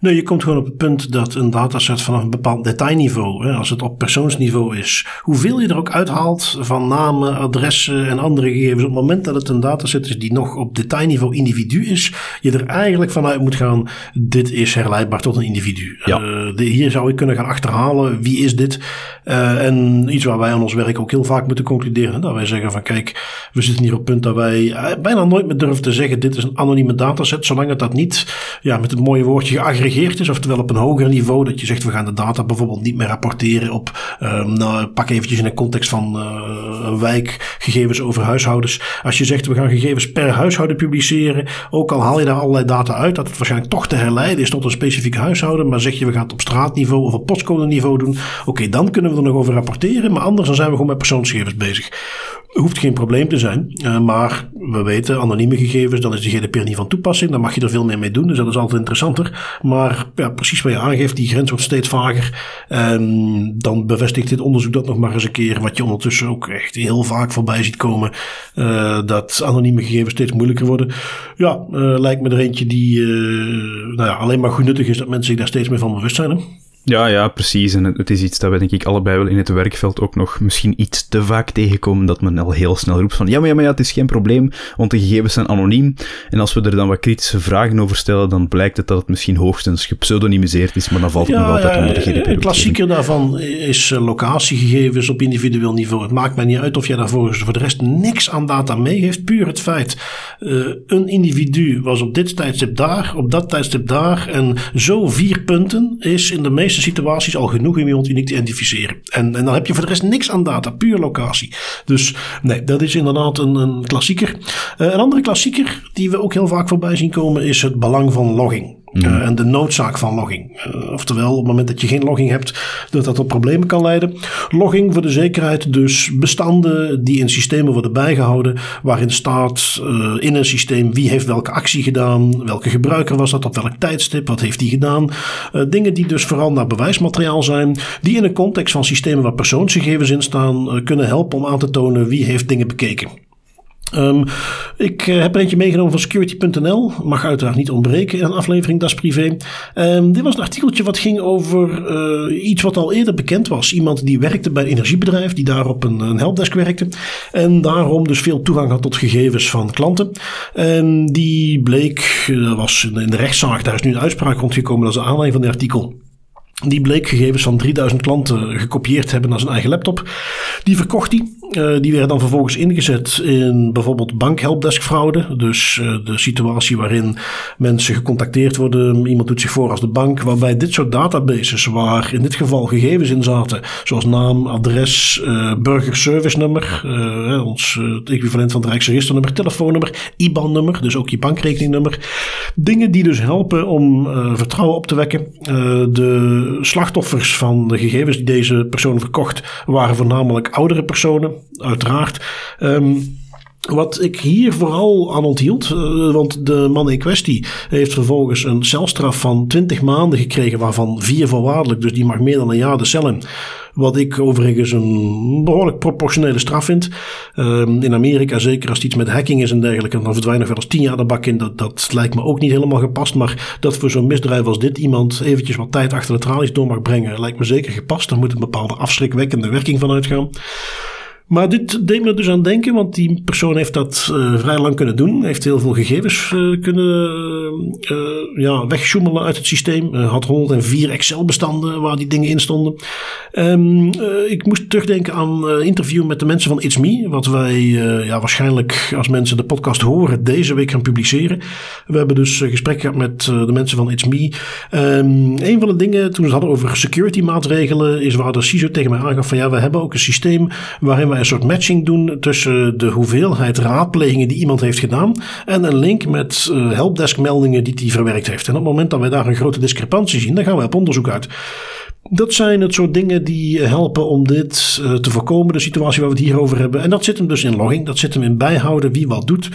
Nee, je komt gewoon op het punt dat een dataset vanaf een bepaald detailniveau, hè, als het op persoonsniveau is, hoeveel je er ook uithaalt van namen, adressen en andere gegevens, op het moment dat het een dataset is die nog op detailniveau individu is, je er eigenlijk vanuit moet gaan, dit is herleidbaar tot een individu. Ja. Uh, de, hier zou ik kunnen gaan achterhalen, wie is dit? Uh, en iets waar wij aan ons werk ook heel vaak moeten concluderen, dat wij zeggen van kijk, we zitten hier op het punt dat wij eh, bijna nooit meer durven te zeggen, dit is een anonieme dataset, zolang het dat niet ja, met het mooie woordje geaggregeerd is, oftewel op een hoger niveau, dat je zegt we gaan de data bijvoorbeeld niet meer rapporteren op, um, nou, pak eventjes in de context van uh, wijk, gegevens over huishoudens. Als je zegt we gaan gegevens per huishouden publiceren, ook al haal je daar allerlei data uit, dat het waarschijnlijk toch te herleiden is tot een specifiek huishouden, maar zeg je we gaan het op straatniveau of op postcode niveau doen, oké, dan kunnen we er nog over rapporteren, maar anders dan zijn we gewoon met persoonsgegevens bezig. Hoeft geen probleem te zijn, uh, maar we weten, anonieme gegevens, dan is de GDPR niet van toepassing, dan mag je er veel meer mee doen, dus dat is altijd interessanter. Maar ja, precies wat je aangeeft, die grens wordt steeds vager. En dan bevestigt dit onderzoek dat nog maar eens een keer, wat je ondertussen ook echt heel vaak voorbij ziet komen, uh, dat anonieme gegevens steeds moeilijker worden. Ja, uh, lijkt me er eentje die nou ja, alleen maar goed nuttig is dat mensen zich daar steeds meer van bewust zijn. Ja, ja, precies. En het is iets dat we denk ik allebei wel in het werkveld ook nog misschien iets te vaak tegenkomen, dat men al heel snel roept van ja, maar ja, maar ja, het is geen probleem, want de gegevens zijn anoniem. En als we er dan wat kritische vragen over stellen, dan blijkt het dat het misschien hoogstens gepseudonymiseerd is, maar dan valt het nog altijd onder de GDPR. Een klassieker daarvan is eh, locatiegegevens op individueel niveau. Het maakt mij niet uit of je daarvoor voor de rest niks aan data meegeeft. Puur het feit, uh, een individu was op dit tijdstip daar, op dat tijdstip daar. En zo vier punten is in de meeste situaties al genoeg om iemand uniek te identificeren. En, en dan heb je voor de rest niks aan data, puur locatie. Dus nee, dat is inderdaad een, een klassieker. Uh, een andere klassieker die we ook heel vaak voorbij zien komen is het belang van logging. Uh, en de noodzaak van logging. Uh, oftewel, op het moment dat je geen logging hebt, dat dat tot problemen kan leiden. Logging voor de zekerheid, dus bestanden die in systemen worden bijgehouden, waarin staat uh, in een systeem wie heeft welke actie gedaan, welke gebruiker was dat, op welk tijdstip, wat heeft die gedaan. dingen die dus vooral naar bewijsmateriaal zijn, die in een context van systemen waar persoonsgegevens in staan, kunnen helpen om aan te tonen wie heeft dingen bekeken. Um, ik uh, heb er eentje meegenomen van security.nl. Mag uiteraard niet ontbreken in een aflevering Das Privé. Um, dit was een artikeltje wat ging over uh, iets wat al eerder bekend was. Iemand die werkte bij een energiebedrijf, die daar op een, een helpdesk werkte. En daarom dus veel toegang had tot gegevens van klanten. En die bleek, uh, was in de rechtszaak, daar is nu een uitspraak rondgekomen. Dat is de aanleiding van dit artikel. Die bleek gegevens van 3000 klanten gekopieerd hebben naar zijn eigen laptop. Die verkocht hij. Uh, die werden dan vervolgens ingezet in bijvoorbeeld bankhelpdeskfraude. Dus uh, de situatie waarin mensen gecontacteerd worden. Iemand doet zich voor als de bank. Waarbij dit soort databases, waar in dit geval gegevens in zaten. Zoals naam, adres, uh, burgerservice nummer. ons het equivalent van het Rijksregisternummer, telefoonnummer, IBAN-nummer. Dus ook je bankrekeningnummer. Dingen die dus helpen om vertrouwen op te wekken. de slachtoffers van de gegevens die deze persoon verkocht waren voornamelijk oudere personen, uiteraard. Um, wat ik hier vooral aan onthield, uh, want de man in kwestie heeft vervolgens een celstraf van 20 maanden gekregen, waarvan vier voorwaardelijk, dus die mag meer dan een jaar de cel in. Wat ik overigens een behoorlijk proportionele straf vind. Um, in Amerika, zeker als het iets met hacking is en dergelijke, dan verdwijnen wel eens tien jaar de bak in. Dat, dat lijkt me ook niet helemaal gepast. Maar dat voor zo'n misdrijf als dit iemand eventjes wat tijd achter de tralies door mag brengen, lijkt me zeker gepast. Daar moet een bepaalde afschrikwekkende werking van uitgaan. Maar dit deed me dus aan denken, want die persoon heeft dat uh, vrij lang kunnen doen. Heeft heel veel gegevens uh, kunnen uh, ja, uit het systeem. had 104 Excel-bestanden waar die dingen in stonden. Um, ik moest terugdenken aan een interview met de mensen van It's Me. Wat wij ja, waarschijnlijk, als mensen de podcast horen, deze week gaan publiceren. We hebben dus gesprek gehad met de mensen van It's Me. Um, een van de dingen, toen ze hadden over security maatregelen, is waar de CISO tegen mij aangaf van ja, we hebben ook een systeem waarin we een soort matching doen tussen de hoeveelheid raadplegingen die iemand heeft gedaan en een link met uh, helpdesk meldingen die hij verwerkt heeft. En op het moment dat wij daar een grote discrepantie zien, dan gaan wij op onderzoek uit. Dat zijn het soort dingen die helpen om dit uh, te voorkomen, de situatie waar we het hier over hebben. En dat zit hem dus in logging, dat zit hem in bijhouden wie wat doet.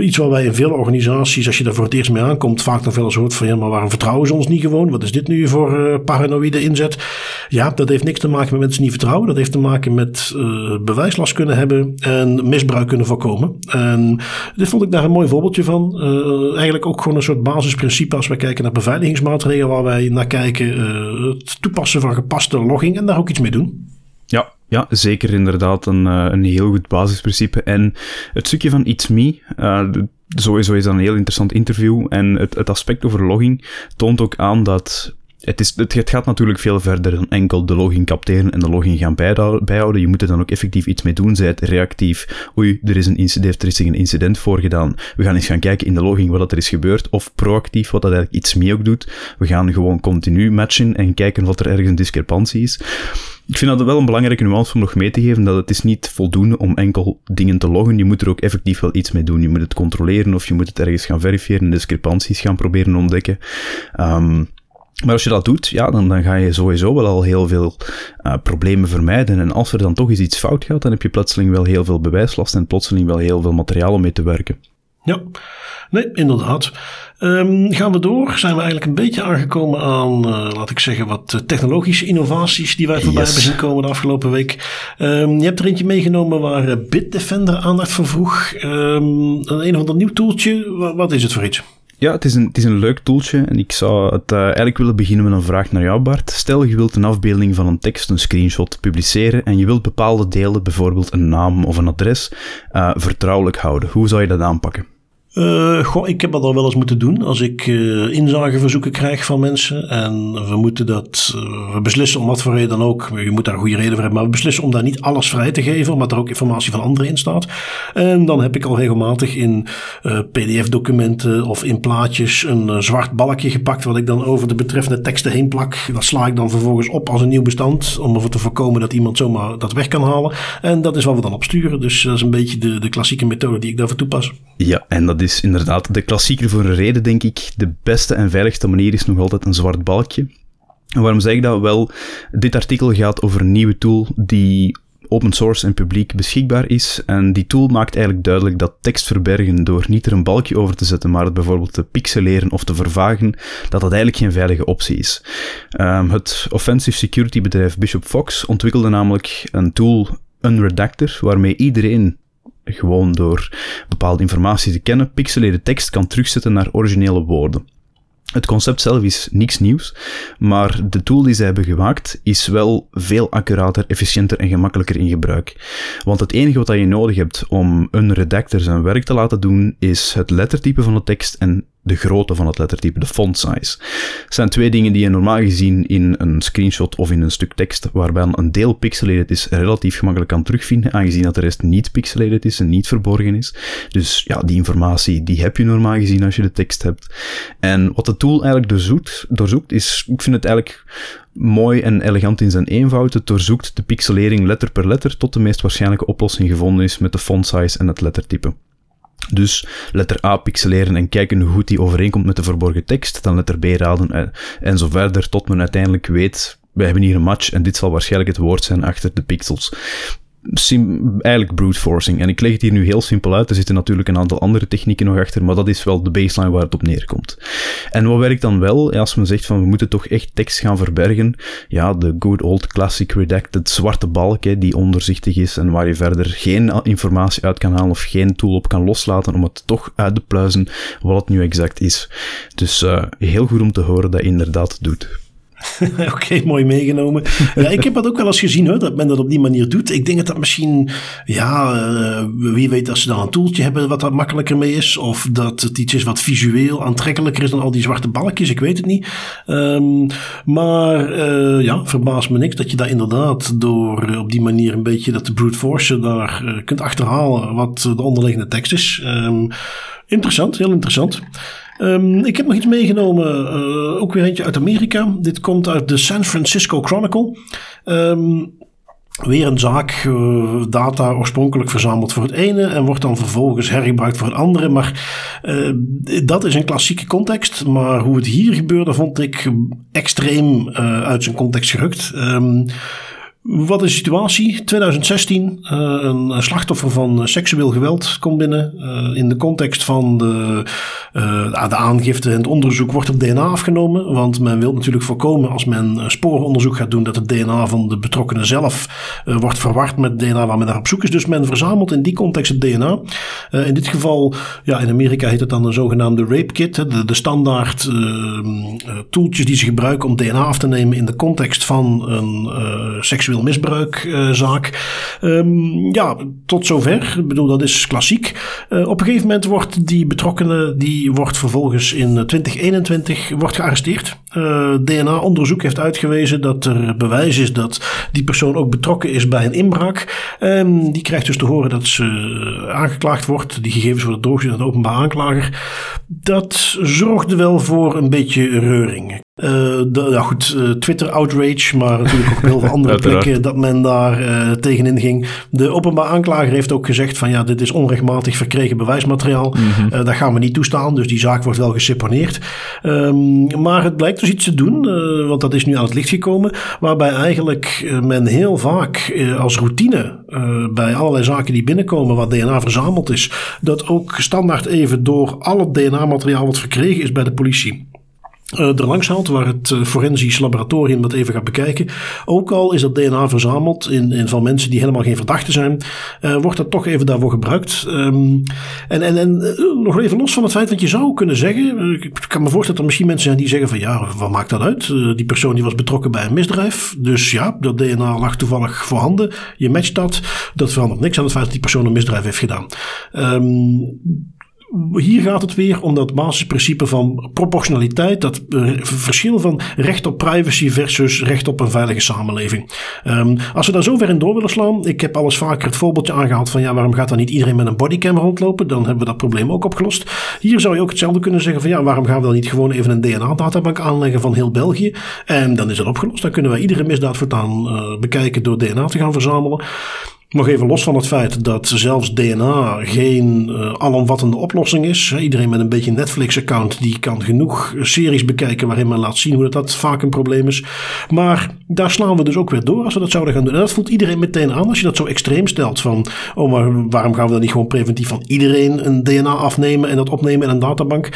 Iets waar wij in veel organisaties, als je daar voor het eerst mee aankomt, vaak nog wel eens hoort van ja, maar waarom vertrouwen ze ons niet gewoon? Wat is dit nu voor uh, paranoïde inzet? Ja, dat heeft niks te maken met mensen niet vertrouwen. Dat heeft te maken met uh, bewijslast kunnen hebben en misbruik kunnen voorkomen. En dit vond ik daar een mooi voorbeeldje van. eigenlijk ook gewoon een soort basisprincipe als we kijken naar beveiligingsmaatregelen waar wij naar kijken. het toepassen van gepaste logging en daar ook iets mee doen. Ja, ja, zeker inderdaad een, een heel goed basisprincipe. En het stukje van It's Me, uh, sowieso is dat een heel interessant interview. En het, het aspect over logging toont ook aan dat het, is, het, gaat natuurlijk veel verder dan enkel de logging capteren en de logging gaan bijhouden. Je moet er dan ook effectief iets mee doen. Zij het reactief, oei, er is een incident, er is een incident voorgedaan. We gaan eens gaan kijken in de logging wat er is gebeurd. Of proactief, wat dat eigenlijk iets mee ook doet. We gaan gewoon continu matchen en kijken wat er ergens een discrepantie is. Ik vind dat wel een belangrijke nuance om nog mee te geven, dat het is niet voldoende om enkel dingen te loggen. Je moet er ook effectief wel iets mee doen. Je moet het controleren of je moet het ergens gaan verifiëren, discrepanties gaan proberen ontdekken. Um, maar als je dat doet, ja, dan, dan ga je sowieso wel al heel veel uh, problemen vermijden. En als er dan toch eens iets fout gaat, dan heb je plotseling wel heel veel bewijslast en plotseling wel heel veel materiaal om mee te werken. Ja, nee, inderdaad. Um, gaan we door? Zijn we eigenlijk een beetje aangekomen aan, uh, laat ik zeggen, wat technologische innovaties die wij voorbij yes. hebben zien komen de afgelopen week. Um, je hebt er eentje meegenomen waar Bitdefender aandacht voor vroeg. Um, een of ander nieuw toeltje. Wat, wat is het voor iets? Ja, het is, een, het is een leuk tooltje en ik zou het uh, eigenlijk willen beginnen met een vraag naar jou, Bart. Stel je wilt een afbeelding van een tekst, een screenshot, publiceren en je wilt bepaalde delen, bijvoorbeeld een naam of een adres, vertrouwelijk houden. Hoe zou je dat aanpakken? Uh, goh, ik heb dat al wel eens moeten doen. Als ik uh, inzageverzoeken krijg van mensen en we moeten dat, uh, we beslissen om wat voor reden dan ook, je moet daar een goede reden voor hebben, maar we beslissen om daar niet alles vrij te geven, omdat er ook informatie van anderen in staat. En dan heb ik al regelmatig in PDF-documenten of in plaatjes een zwart balkje gepakt, wat ik dan over de betreffende teksten heen plak. Dat sla ik dan vervolgens op als een nieuw bestand, om ervoor te voorkomen dat iemand zomaar dat weg kan halen. En dat is wat we dan opsturen. Dus dat is een beetje de, de klassieke methode die ik daarvoor toepas. Ja, en dat is is inderdaad de klassieker voor een reden, denk ik. De beste en veiligste manier is nog altijd een zwart balkje. En waarom zeg ik dat? Wel, dit artikel gaat over een nieuwe tool die open source en publiek beschikbaar is. En die tool maakt eigenlijk duidelijk dat tekst verbergen door niet er een balkje over te zetten, maar het bijvoorbeeld te pixeleren of te vervagen, dat dat eigenlijk geen veilige optie is. Um, het offensive security bedrijf Bishop Fox ontwikkelde namelijk een tool, Unredactor, waarmee iedereen gewoon door bepaalde informatie te kennen, pixeleerde tekst kan terugzetten naar originele woorden. Het concept zelf is niks nieuws, maar de tool die zij hebben gemaakt is wel veel accurater, efficiënter en gemakkelijker in gebruik. Want het enige wat je nodig hebt om een redactor zijn werk te laten doen, is het lettertype van de tekst en de grootte van het lettertype, de font size. Het zijn twee dingen die je normaal gezien in een screenshot of in een stuk tekst, waarbij een deel pixelated is, relatief gemakkelijk kan terugvinden, aangezien dat de rest niet pixelated is en niet verborgen is. Dus ja, die informatie, die heb je normaal gezien als je de tekst hebt. En wat de tool eigenlijk doorzoekt, doorzoekt is, ik vind het eigenlijk mooi en elegant in zijn eenvoud. Het doorzoekt de pixelering letter per letter tot de meest waarschijnlijke oplossing gevonden is met de font size en het lettertype. Dus letter A pixeleren en kijken hoe goed die overeenkomt met de verborgen tekst. Dan letter B raden en, en zo verder tot men uiteindelijk weet, we hebben hier een match en dit zal waarschijnlijk het woord zijn achter de pixels eigenlijk brute forcing. En ik leg het hier nu heel simpel uit. Er zitten natuurlijk een aantal andere technieken nog achter, maar dat is wel de baseline waar het op neerkomt. En wat werkt dan wel? Als men zegt van we moeten toch echt tekst gaan verbergen. Ja, de good old classic redacted zwarte balk, hè, die onderzichtig is en waar je verder geen informatie uit kan halen of geen tool op kan loslaten om het toch uit te pluizen wat het nu exact is. Dus uh, heel goed om te horen dat je inderdaad doet. Oké, mooi meegenomen. Ja, ik heb dat ook wel eens gezien, hoor, dat men dat op die manier doet. Ik denk dat dat misschien, ja, uh, wie weet dat ze dan een toeltje hebben wat daar makkelijker mee is. Of dat het iets is wat visueel aantrekkelijker is dan al die zwarte balkjes, ik weet het niet. Um, maar uh, ja, verbaast me niks dat je daar inderdaad door uh, op die manier een beetje dat de brute force daar kunt achterhalen wat de onderliggende tekst is. Um, interessant, heel interessant. Um, ik heb nog iets meegenomen, uh, ook weer eentje uit Amerika. Dit komt uit de San Francisco Chronicle. Um, weer een zaak, uh, data oorspronkelijk verzameld voor het ene en wordt dan vervolgens hergebruikt voor het andere. Maar uh, dat is een klassieke context. Maar hoe het hier gebeurde vond ik extreem uit zijn context gerukt. Um, wat is de situatie? 2016, uh, een slachtoffer van seksueel geweld komt binnen. Uh, in de context van de, de aangifte en het onderzoek wordt het DNA afgenomen. Want men wil natuurlijk voorkomen als men sporenonderzoek gaat doen dat het DNA van de betrokkenen zelf wordt verward met het DNA waar men naar op zoek is. Dus men verzamelt in die context het DNA. in dit geval, ja, in Amerika heet het dan een zogenaamde rape kit. De, de standaard toeltjes die ze gebruiken om DNA af te nemen in de context van een seksueel misbruikzaak. Um, ja, tot zover. Ik bedoel, dat is klassiek. Uh, op een gegeven moment wordt die betrokkenen, die wordt vervolgens in 2021 wordt gearresteerd. Eh, DNA-onderzoek heeft uitgewezen dat er bewijs is dat die persoon ook betrokken is bij een inbraak. Um, die krijgt dus te horen dat ze aangeklaagd wordt. Die gegevens worden doorgezet aan de openbaar aanklager. Dat zorgde wel voor een beetje reuring. Uh, de, goed, uh, Twitter outrage, maar natuurlijk ook op heel veel andere plekken dat men daar uh, tegenin ging. De openbaar aanklager heeft ook gezegd van ja, dit is onrechtmatig verkregen bewijsmateriaal. Mm -hmm. dat gaan we niet toestaan, dus die zaak wordt wel geseponeerd. Um, maar het blijkt dus iets te doen, want dat is nu aan het licht gekomen, waarbij eigenlijk men heel vaak als routine bij allerlei zaken die binnenkomen waar DNA verzameld is, dat ook standaard even door al het DNA-materiaal wat verkregen is bij de politie uh, er langs haalt, waar het uh, forensisch laboratorium dat even gaat bekijken. Ook al is dat DNA verzameld in, in van mensen die helemaal geen verdachten zijn, uh, wordt dat toch even daarvoor gebruikt. Um, en en, en nog even los van het feit, want je zou kunnen zeggen, ik kan me voorstellen dat er misschien mensen zijn die zeggen van ja, wat maakt dat uit? die persoon die was betrokken bij een misdrijf, dus ja, dat DNA lag toevallig voorhanden. Je matcht dat, dat verandert niks aan het feit dat die persoon een misdrijf heeft gedaan. Um, hier gaat het weer om dat basisprincipe van proportionaliteit, dat uh, verschil van recht op privacy versus recht op een veilige samenleving. Um, als we daar zo ver in door willen slaan, ik heb alles vaker het voorbeeldje aangehaald van ja, waarom gaat dan niet iedereen met een bodycam rondlopen? Dan hebben we dat probleem ook opgelost. Hier zou je ook hetzelfde kunnen zeggen van ja, waarom gaan we dan niet gewoon even een DNA-databank aanleggen van heel België? En dan is het opgelost. Dan kunnen wij iedere misdaad voortaan uh, bekijken door DNA te gaan verzamelen. Nog even los van het feit dat zelfs DNA geen uh, alomvattende oplossing is. Iedereen met een beetje Netflix-account die kan genoeg series bekijken waarin men laat zien hoe dat, vaak een probleem is. Maar daar slaan we dus ook weer door als we dat zouden gaan doen. En dat voelt iedereen meteen aan als je dat zo extreem stelt. Van, oh, maar waarom gaan we dan niet gewoon preventief van iedereen een DNA afnemen en dat opnemen in een databank?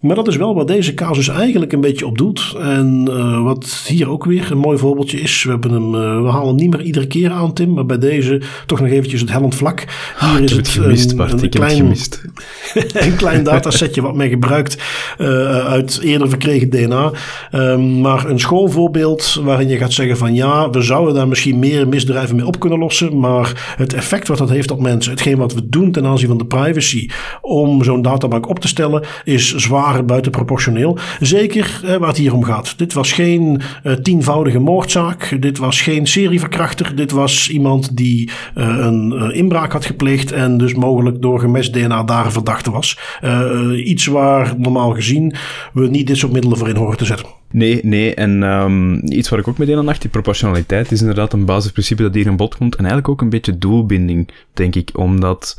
Maar dat is wel wat deze casus eigenlijk een beetje op doet. En uh, wat hier ook weer een mooi voorbeeldje is. We, hebben hem, uh, we halen hem niet meer iedere keer aan, Tim. Maar bij deze toch nog eventjes het hellend vlak. Hier oh, is het, gemist, een, Bart, een, klein, gemist. een klein datasetje wat men gebruikt uh, uit eerder verkregen DNA. Um, maar een schoolvoorbeeld waarin je gaat zeggen van ja, we zouden daar misschien meer misdrijven mee op kunnen lossen. Maar het effect wat dat heeft op mensen, hetgeen wat we doen ten aanzien van de privacy om zo'n databank op te stellen, is zwaar buitenproportioneel. Zeker uh, waar het hier om gaat. Dit was geen uh, tienvoudige moordzaak. Dit was geen serieverkrachter. Dit was iemand die een inbraak had gepleegd en dus mogelijk door gemest DNA daar verdachte was. Uh, iets waar normaal gezien we niet dit soort middelen voor in horen te zetten. Nee, nee. En um, iets waar ik ook meteen aan dacht, die proportionaliteit is inderdaad een basisprincipe dat hier in bod komt. En eigenlijk ook een beetje doelbinding, denk ik. Omdat,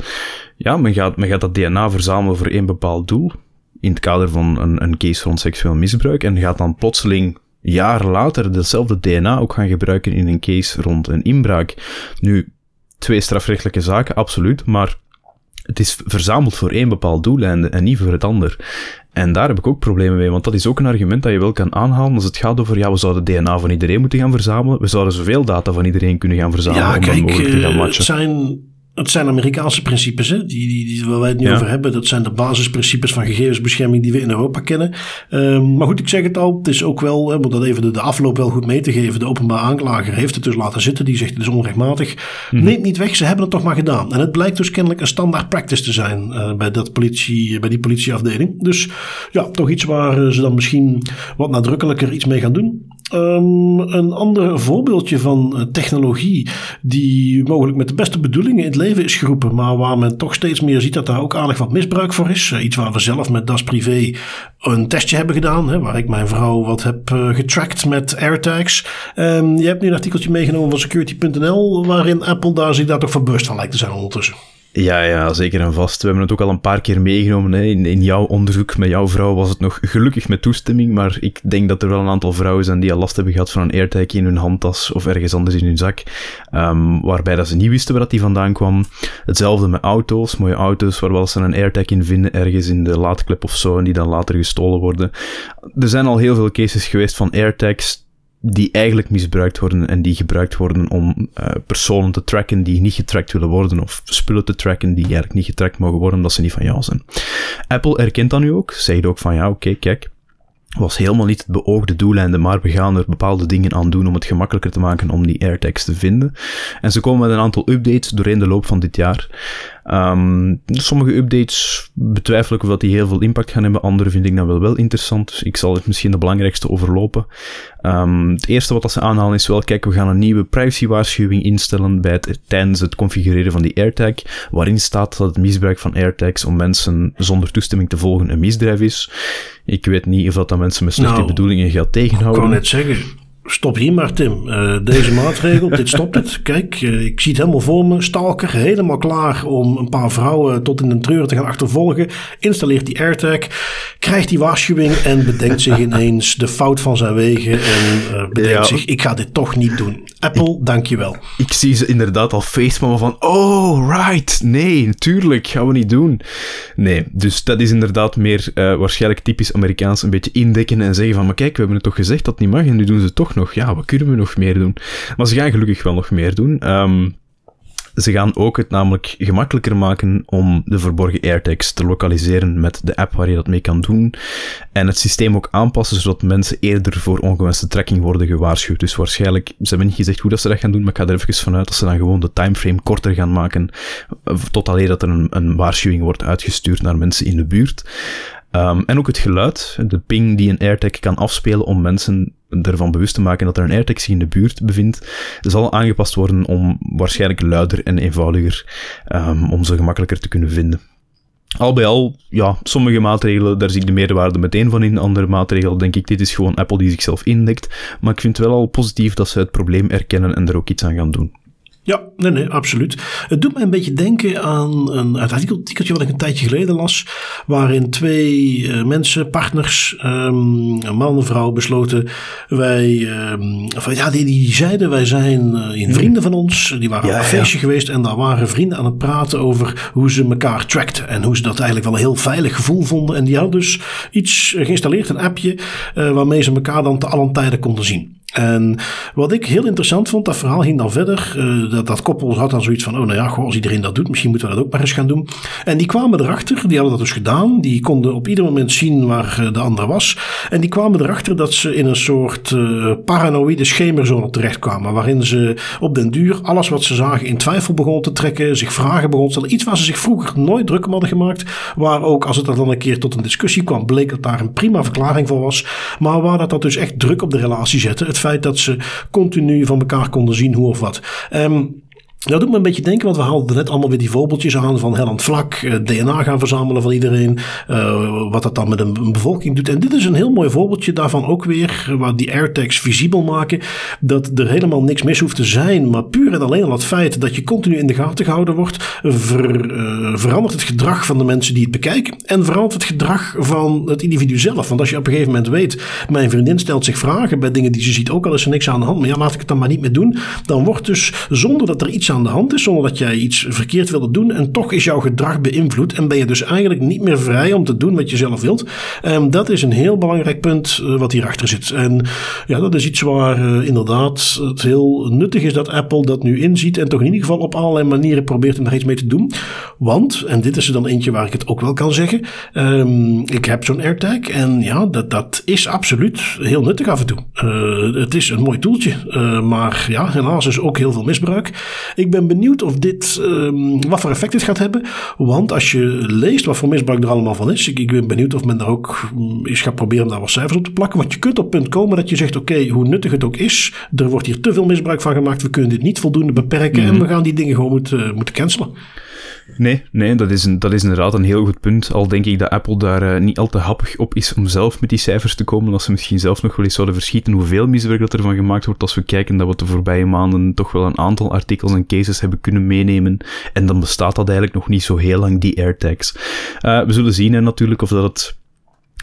ja, men gaat, men gaat dat DNA verzamelen voor één bepaald doel. In het kader van een, een case rond seksueel misbruik. En gaat dan plotseling jaren later datzelfde DNA ook gaan gebruiken in een case rond een inbraak. Nu, twee strafrechtelijke zaken, absoluut, maar het is verzameld voor één bepaald doeleinde en niet voor het ander. En daar heb ik ook problemen mee, want dat is ook een argument dat je wel kan aanhalen als het gaat over, ja, we zouden DNA van iedereen moeten gaan verzamelen, we zouden zoveel data van iedereen kunnen gaan verzamelen ja, om kijk, mogelijk te gaan eh, matchen. zijn het zijn Amerikaanse principes, hè? Die, die, die, waar wij het nu over hebben. Dat zijn de basisprincipes van gegevensbescherming die we in Europa kennen. Um, maar goed, ik zeg het al. Het is ook wel, om dat even de, de, afloop wel goed mee te geven. De openbaar aanklager heeft het dus laten zitten. Die zegt het is onrechtmatig. Mm Neemt niet weg, ze hebben het toch maar gedaan. En het blijkt dus kennelijk een standaard practice te zijn uh, bij, dat politie, bij die politieafdeling. Dus ja, toch iets waar uh, ze dan misschien wat nadrukkelijker iets mee gaan doen. Um, een ander voorbeeldje van uh, technologie die mogelijk met de beste bedoelingen in het leven is geroepen, maar waar men toch steeds meer ziet dat daar ook aardig wat misbruik voor is. Uh, iets waar we zelf met Das Privé een testje hebben gedaan, hè, waar ik mijn vrouw wat heb uh, getracked met AirTags. Um, je hebt nu een artikeltje meegenomen van security.nl waarin Apple daar zich daar toch voor bewust van lijkt te zijn ondertussen. Ja, ja, zeker en vast. We hebben het ook al een paar keer meegenomen. Hè. In, in, jouw onderzoek met jouw vrouw was het nog gelukkig met toestemming, maar ik denk dat er wel een aantal vrouwen zijn die al last hebben gehad van een AirTag in hun handtas of ergens anders in hun zak, um, waarbij dat ze niet wisten waar dat die vandaan kwam. Hetzelfde met auto's, mooie auto's, waar wel ze een AirTag in vinden ergens in de laadklep of zo, en die dan later gestolen worden. Er zijn al heel veel cases geweest van AirTags die eigenlijk misbruikt worden en die gebruikt worden om uh, personen te tracken die niet getracked willen worden, of spullen te tracken die eigenlijk niet getracked mogen worden omdat ze niet van jou zijn. Apple erkent dat nu ook, zegt ook van ja, oké, kijk, was helemaal niet het beoogde doeleinde, maar we gaan er bepaalde dingen aan doen om het gemakkelijker te maken om die AirTags te vinden. En ze komen met een aantal updates doorheen de loop van dit jaar. Um, sommige updates betwijfel ik of dat die heel veel impact gaan hebben. Andere vind ik dan wel wel interessant. Dus ik zal het misschien de belangrijkste overlopen. Um, het eerste wat ze aanhalen is wel, kijk, we gaan een nieuwe privacywaarschuwing instellen bij het, tijdens het configureren van die AirTag, waarin staat dat het misbruik van AirTags om mensen zonder toestemming te volgen een misdrijf is. Ik weet niet of dat, dat mensen met slechte nou, bedoelingen gaat tegenhouden. Ik kan net zeggen, Stop hier maar, Tim. Uh, deze maatregel, dit stopt het. Kijk, uh, ik zie het helemaal voor me. Stalker, helemaal klaar om een paar vrouwen tot in de treur te gaan achtervolgen. Installeert die AirTag, krijgt die waarschuwing en bedenkt zich ineens de fout van zijn wegen. En uh, bedenkt zich, ik ga dit toch niet doen. Apple, dankjewel. Ik zie ze inderdaad al facepalmen van, oh, right, nee, natuurlijk, gaan we niet doen. Nee, dus dat is inderdaad meer waarschijnlijk typisch Amerikaans een beetje indekken en zeggen van, maar kijk, we hebben het toch gezegd dat het niet mag en nu doen ze het toch nog. Ja, wat kunnen we nog meer doen? Maar ze gaan gelukkig wel nog meer doen. Um, ze gaan ook het namelijk gemakkelijker maken om de verborgen AirTags te lokaliseren met de app waar je dat mee kan doen. En het systeem ook aanpassen zodat mensen eerder voor ongewenste tracking worden gewaarschuwd. Dus waarschijnlijk, ze hebben niet gezegd hoe dat ze dat gaan doen, maar ik ga er even vanuit dat ze dan gewoon de timeframe korter gaan maken. Tot alleen dat er een, een waarschuwing wordt uitgestuurd naar mensen in de buurt. Um, en ook het geluid, de ping die een AirTag kan afspelen om mensen ervan bewust te maken dat er een AirTag zich in de buurt bevindt, zal aangepast worden om waarschijnlijk luider en eenvoudiger, um, om ze gemakkelijker te kunnen vinden. Al bij al, ja, sommige maatregelen, daar zie ik de meerwaarde meteen van in. Andere maatregelen denk ik, dit is gewoon Apple die zichzelf indekt. Maar ik vind het wel al positief dat ze het probleem erkennen en er ook iets aan gaan doen. Ja, nee, nee, absoluut. Het doet me een beetje denken aan een artikeltje wat ik een tijdje geleden las, waarin twee uh, mensen, partners, um, een man en vrouw, besloten, wij, um, van, ja, die, die zeiden, wij zijn uh, in vrienden van ons, die waren ja, op een feestje geweest en daar waren vrienden aan het praten over hoe ze elkaar trackten en hoe ze dat eigenlijk wel een heel veilig gevoel vonden. En die hadden dus iets geïnstalleerd, een appje, uh, waarmee ze elkaar dan te allen tijden konden zien. En wat ik heel interessant vond, dat verhaal ging dan verder. Uh, dat, dat koppel had dan zoiets van: oh, nou ja, goh, als iedereen dat doet, misschien moeten we dat ook maar eens gaan doen. En die kwamen erachter, die hadden dat dus gedaan. Die konden op ieder moment zien waar uh, de andere was. En die kwamen erachter dat ze in een soort uh, paranoïde schemerzone terechtkwamen. Waarin ze op den duur alles wat ze zagen in twijfel begonnen te trekken. Zich vragen begonnen te stellen. Iets waar ze zich vroeger nooit druk om hadden gemaakt. Waar ook, als het dan een keer tot een discussie kwam, bleek dat daar een prima verklaring voor was. Maar waar dat, dat dus echt druk op de relatie zette. Het dat ze continu van elkaar konden zien hoe of wat. Um, dat doet me een beetje denken, want we haalden net allemaal weer die voorbeeldjes aan van Hellend Vlak, eh, DNA gaan verzamelen van iedereen, uh, wat dat dan met een, bevolking doet. En dit is een heel mooi voorbeeldje daarvan ook weer, waar die AirTags visibel maken, dat er helemaal niks mis hoeft te zijn, maar puur en alleen al het feit dat je continu in de gaten gehouden wordt, ver, uh, verandert het gedrag van de mensen die het bekijken en verandert het gedrag van het individu zelf. Want als je op een gegeven moment weet, mijn vriendin stelt zich vragen bij dingen die ze ziet, ook al is er niks aan de hand, maar ja, laat ik het dan maar niet meer doen, dan wordt dus zonder dat er iets aan de hand is, zonder dat jij iets verkeerd wilde doen. En toch is jouw gedrag beïnvloed en ben je dus eigenlijk niet meer vrij om te doen wat je zelf wilt. En dat is een heel belangrijk punt uh, wat hierachter zit. En ja, dat is iets waar uh, inderdaad het heel nuttig is dat Apple dat nu inziet en toch in ieder geval op allerlei manieren probeert om daar iets mee te doen. Want, en dit is er dan eentje waar ik het ook wel kan zeggen, um, ik heb zo'n AirTag en ja, dat, dat is absoluut heel nuttig af en toe. Uh, het is een mooi toeltje, maar ja, helaas is ook heel veel misbruik. Ik ben benieuwd of dit, um, wat voor effect dit gaat hebben. Want als je leest wat voor misbruik er allemaal van is, ik, ik ben benieuwd of men daar ook mm, eens gaat proberen om daar wat cijfers op te plakken. Want je kunt op punt komen dat je zegt, oké, hoe nuttig het ook is, er wordt hier te veel misbruik van gemaakt, we kunnen dit niet voldoende beperken en mhm. we gaan die dingen gewoon moeten, moeten cancelen. Nee, nee dat, is een, dat is inderdaad een heel goed punt. Al denk ik dat Apple daar uh, niet al te happig op is om zelf met die cijfers te komen. Als ze misschien zelf nog wel eens zouden verschieten hoeveel misbruik dat ervan gemaakt wordt. Als we kijken dat we de voorbije maanden toch wel een aantal artikels en cases hebben kunnen meenemen. En dan bestaat dat eigenlijk nog niet zo heel lang, die AirTags. Uh, we zullen zien hè, natuurlijk of dat het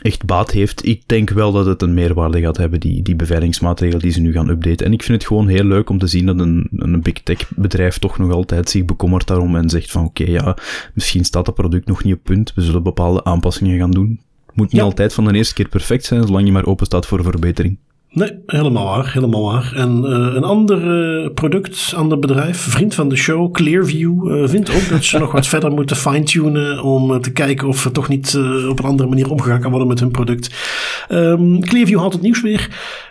echt baat heeft. Ik denk wel dat het een meerwaarde gaat hebben, die, die beveiligingsmaatregelen die ze nu gaan updaten. En ik vind het gewoon heel leuk om te zien dat een, een big tech bedrijf toch nog altijd zich bekommert daarom en zegt van oké, ja, misschien staat dat product nog niet op punt, we zullen bepaalde aanpassingen gaan doen. Het moet niet altijd van de eerste keer perfect zijn, zolang je maar open staat voor verbetering. Nee, helemaal waar, helemaal waar. En uh, een ander uh, product, ander bedrijf, vriend van de show, Clearview, uh, vindt ook dat ze nog wat verder moeten fine-tunen om te kijken of er toch niet op een andere manier omgegaan kan worden met hun product. Um, Clearview haalt het nieuws weer.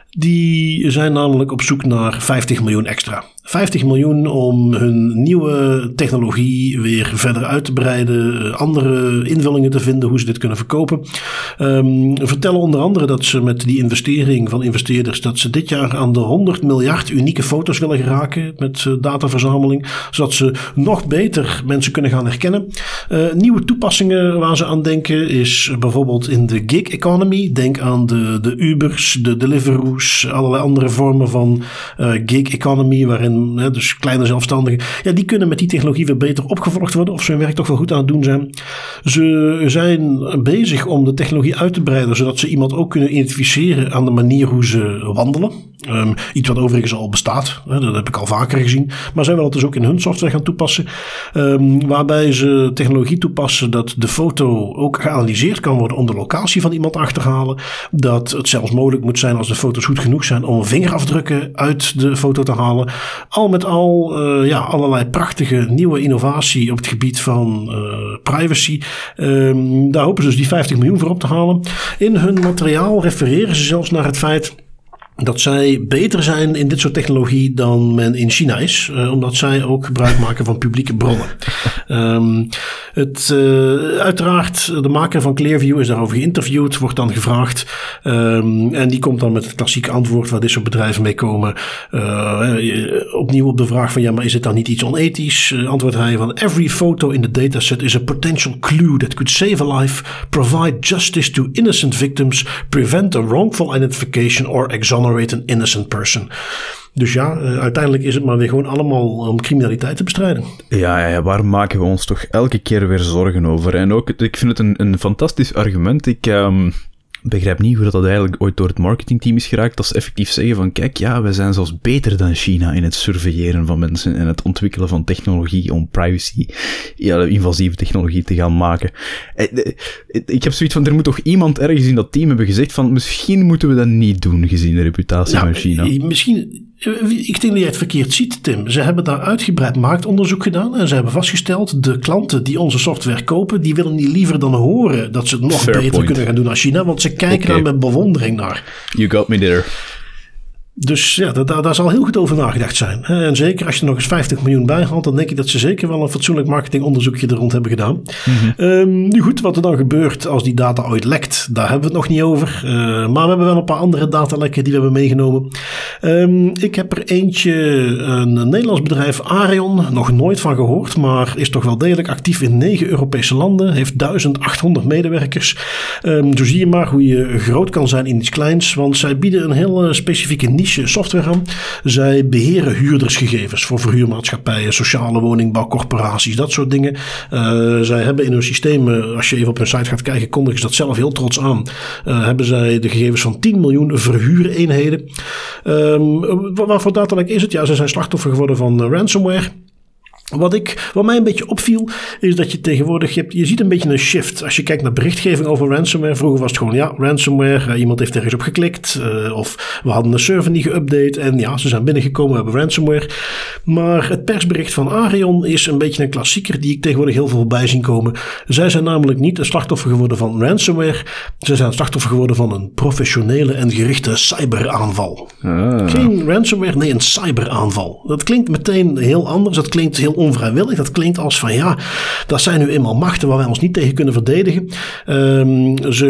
Die zijn namelijk op zoek naar 50 miljoen extra. 50 miljoen om hun nieuwe technologie weer verder uit te breiden, eh, andere invullingen te vinden hoe ze dit kunnen verkopen. Um, vertellen onder andere dat ze met die investering van investeerders, dat ze dit jaar aan de 100 miljard unieke foto's willen geraken met uh, dataverzameling, zodat ze nog beter mensen kunnen gaan herkennen. Uh, nieuwe toepassingen waar ze aan denken is bijvoorbeeld in de gig economy. Denk aan de, de Ubers, de Deliveroo's, allerlei andere vormen van gig economy waarin dus kleine zelfstandigen, ja, die kunnen met die technologie weer beter opgevolgd worden of ze hun werk toch wel goed aan het doen zijn. Ze zijn bezig om de technologie uit te breiden, zodat ze iemand ook kunnen identificeren aan de manier hoe ze wandelen. Um, iets wat overigens al bestaat, hè, dat heb ik al vaker gezien. Maar zij willen het dus ook in hun software gaan toepassen. Um, waarbij ze technologie toepassen dat de foto ook geanalyseerd kan worden om de locatie van iemand achter te halen. Dat het zelfs mogelijk moet zijn als de foto's goed genoeg zijn om vingerafdrukken uit de foto te halen. Al met al uh, ja, allerlei prachtige nieuwe innovatie op het gebied van uh, privacy. Um, daar hopen ze dus die 50 miljoen voor op te halen. In hun materiaal refereren ze zelfs naar het feit dat zij beter zijn in dit soort technologie dan men in China is, uh, omdat zij ook gebruik maken van publieke bronnen. Um, het, uh, uiteraard, de maker van Clearview is daarover geïnterviewd, wordt dan gevraagd. Um, en die komt dan met het klassieke antwoord waar dit soort bedrijven mee komen. Uh, opnieuw op de vraag van ja, maar is het dan niet iets onethisch? antwoordt hij van every photo in the dataset is a potential clue that could save a life, provide justice to innocent victims, prevent a wrongful identification or exonerate exonerate an innocent person. Dus ja, uh, uiteindelijk is het maar weer gewoon allemaal om criminaliteit te bestrijden. Ja, ja, waar maken we ons toch elke keer weer zorgen over? En ook, ik vind het een, een fantastisch argument. Ik... Um begrijp niet hoe dat eigenlijk ooit door het marketingteam is geraakt. Dat ze effectief zeggen van, kijk, ja, wij zijn zelfs beter dan China in het surveilleren van mensen en het ontwikkelen van technologie om privacy, ja, invasieve technologie te gaan maken. Eh, ik heb zoiets van, er moet toch iemand ergens in dat team hebben gezegd van, misschien moeten we dat niet doen, gezien de reputatie van China. Misschien ik denk dat jij het verkeerd ziet, Tim. Ze hebben daar uitgebreid marktonderzoek gedaan en ze hebben vastgesteld: de klanten die onze software kopen, die willen niet liever dan horen dat ze het nog beter kunnen gaan doen als China, want ze kijken okay. daar met bewondering naar. You got me there. Dus ja, daar, daar zal heel goed over nagedacht zijn. En zeker als je er nog eens 50 miljoen bij haalt, dan denk ik dat ze zeker wel een fatsoenlijk marketingonderzoekje er rond hebben gedaan. Mhm. um, nu goed, wat er dan gebeurt als die data ooit lekt, daar hebben we het nog niet over. Uh, maar we hebben wel een paar andere datalekken die we hebben meegenomen. Um, ik heb er eentje, een Nederlands bedrijf, Arion, nog nooit van gehoord, maar is toch wel degelijk actief in negen Europese landen, heeft 1800 medewerkers. Um, zo zie je maar hoe je groot kan zijn in iets kleins, want zij bieden een heel specifieke niche software aan. Zij beheren huurdersgegevens voor verhuurmaatschappijen, sociale woningbouwcorporaties, dat soort dingen. Uh, zij hebben in hun systeem, als je even op hun site gaat kijken, kondigen ze dat zelf heel trots aan. Uh, hebben zij de gegevens van 10 miljoen verhuureenheden. Um, waarvoor datalek is het? Ja, ze zijn slachtoffer geworden van ransomware. Wat, ik, wat mij een beetje opviel, is dat je tegenwoordig, je, hebt, je ziet een beetje een shift. Als je kijkt naar berichtgeving over ransomware, vroeger was het gewoon, ja, ransomware, uh, iemand heeft ergens op geklikt, uh, of we hadden een server niet geüpdate, en ja, ze zijn binnengekomen, we hebben ransomware. Maar het persbericht van Arion is een beetje een klassieker die ik tegenwoordig heel veel voorbij zien komen. Zij zijn namelijk niet een slachtoffer geworden van ransomware, ze zijn slachtoffer geworden van een professionele en gerichte cyberaanval. Ah. Geen ransomware, nee, een cyberaanval. Dat klinkt meteen heel anders, dat klinkt heel onvrijwillig. Dat klinkt als van ja, dat zijn nu eenmaal machten waar wij ons niet tegen kunnen verdedigen. Um, ze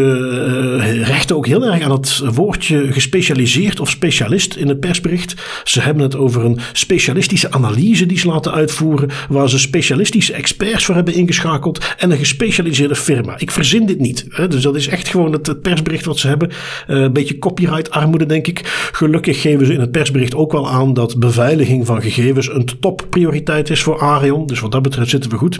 uh, rechten ook heel erg aan het woordje gespecialiseerd of specialist in het persbericht. Ze hebben het over een specialistische analyse die ze laten uitvoeren, waar ze specialistische experts voor hebben ingeschakeld en een gespecialiseerde firma. Ik verzin dit niet. Hè? Dus dat is echt gewoon het, persbericht wat ze hebben. Uh, een beetje copyright armoede, denk ik. Gelukkig geven ze in het persbericht ook wel aan dat beveiliging van gegevens een topprioriteit is voor Arion. Dus wat dat betreft zitten we goed.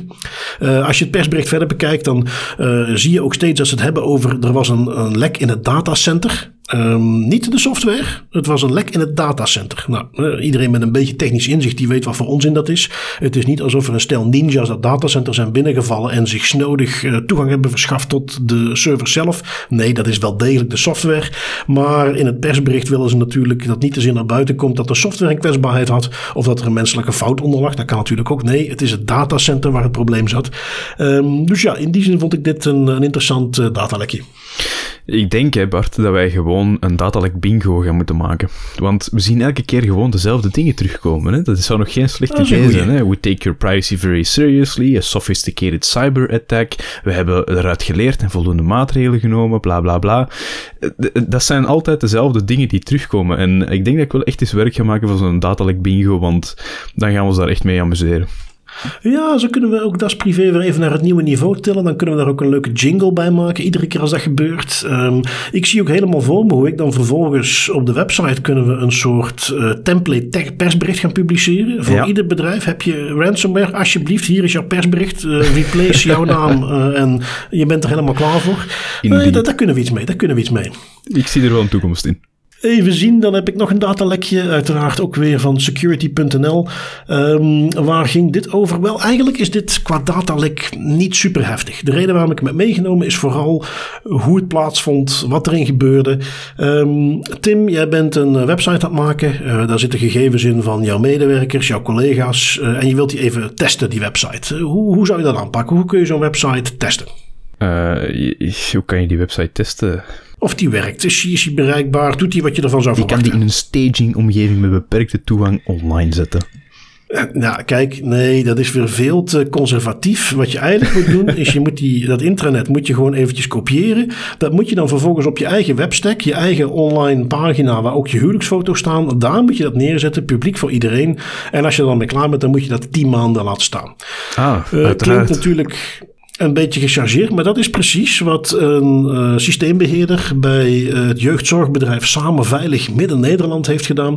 Uh, als je het persbericht verder bekijkt, dan uh, zie je ook steeds dat ze het hebben over. Er was een, een lek in het datacenter. Um, niet de software, het was een lek in het datacenter. Nou, uh, iedereen met een beetje technisch inzicht die weet wat voor onzin dat is. Het is niet alsof er een stel ninjas dat datacenter zijn binnengevallen en zich snodig uh, toegang hebben verschaft tot de server zelf. Nee, dat is wel degelijk de software. Maar in het persbericht willen ze natuurlijk dat niet te zien naar buiten komt dat de software een kwetsbaarheid had of dat er een menselijke fout onder lag. Dat kan natuurlijk ook. Nee, het is het datacenter waar het probleem zat. Um, dus ja, in die zin vond ik dit een, een interessant uh, datalekje. Ik denk, hè, Bart, dat wij gewoon een datalek bingo gaan moeten maken. Want we zien elke keer gewoon dezelfde dingen terugkomen. Hè? Dat zou nog geen slechte idee zijn. Hè? We take your privacy very seriously. A sophisticated cyber attack. We hebben eruit geleerd en voldoende maatregelen genomen. Bla bla bla. Dat zijn altijd dezelfde dingen die terugkomen. En ik denk dat ik wel echt eens werk ga maken van zo'n datalek bingo. Want dan gaan we ons daar echt mee amuseren. Ja, zo kunnen we ook Das Privé weer even naar het nieuwe niveau tillen. Dan kunnen we daar ook een leuke jingle bij maken, iedere keer als dat gebeurt. Um, ik zie ook helemaal voor me hoe ik dan vervolgens op de website kunnen we een soort uh, template persbericht gaan publiceren. Voor ja. ieder bedrijf heb je ransomware, alsjeblieft, hier is jouw persbericht. Uh, replace jouw naam uh, en je bent er helemaal klaar voor. Nee, daar, daar, kunnen we iets mee, daar kunnen we iets mee. Ik zie er wel een toekomst in. Even zien, dan heb ik nog een datalekje, uiteraard ook weer van security.nl. Ehm, waar ging dit over? Wel, eigenlijk is dit qua datalek niet super heftig. De reden waarom ik hem heb meegenomen is vooral hoe het plaatsvond, wat erin gebeurde. Ehm, Tim, jij bent een website aan het maken. Uh, daar zitten gegevens in van jouw medewerkers, jouw collega's. Uh, en je wilt die even testen, die website. Uh, hoe, hoe zou je dat aanpakken? Hoe kun je zo'n website testen? hoe kan je die website testen? Of die werkt. Is die bereikbaar? Doet hij wat je ervan zou verwachten? Je kan die in een staging-omgeving met beperkte toegang online zetten. Nou, kijk, nee, dat is weer veel te conservatief. Wat je eigenlijk moet doen, is je moet die, dat intranet moet je gewoon eventjes kopiëren. Dat moet je dan vervolgens op je eigen webstack, je eigen online pagina waar ook je huwelijksfoto's staan. Daar moet je dat neerzetten, publiek voor iedereen. En als je er dan mee klaar bent, dan moet je dat tien maanden laten staan. Ah, uh, klinkt natuurlijk een beetje gechargeerd, maar dat is precies wat een uh, systeembeheerder bij uh, het jeugdzorgbedrijf Samen Veilig Midden-Nederland heeft gedaan.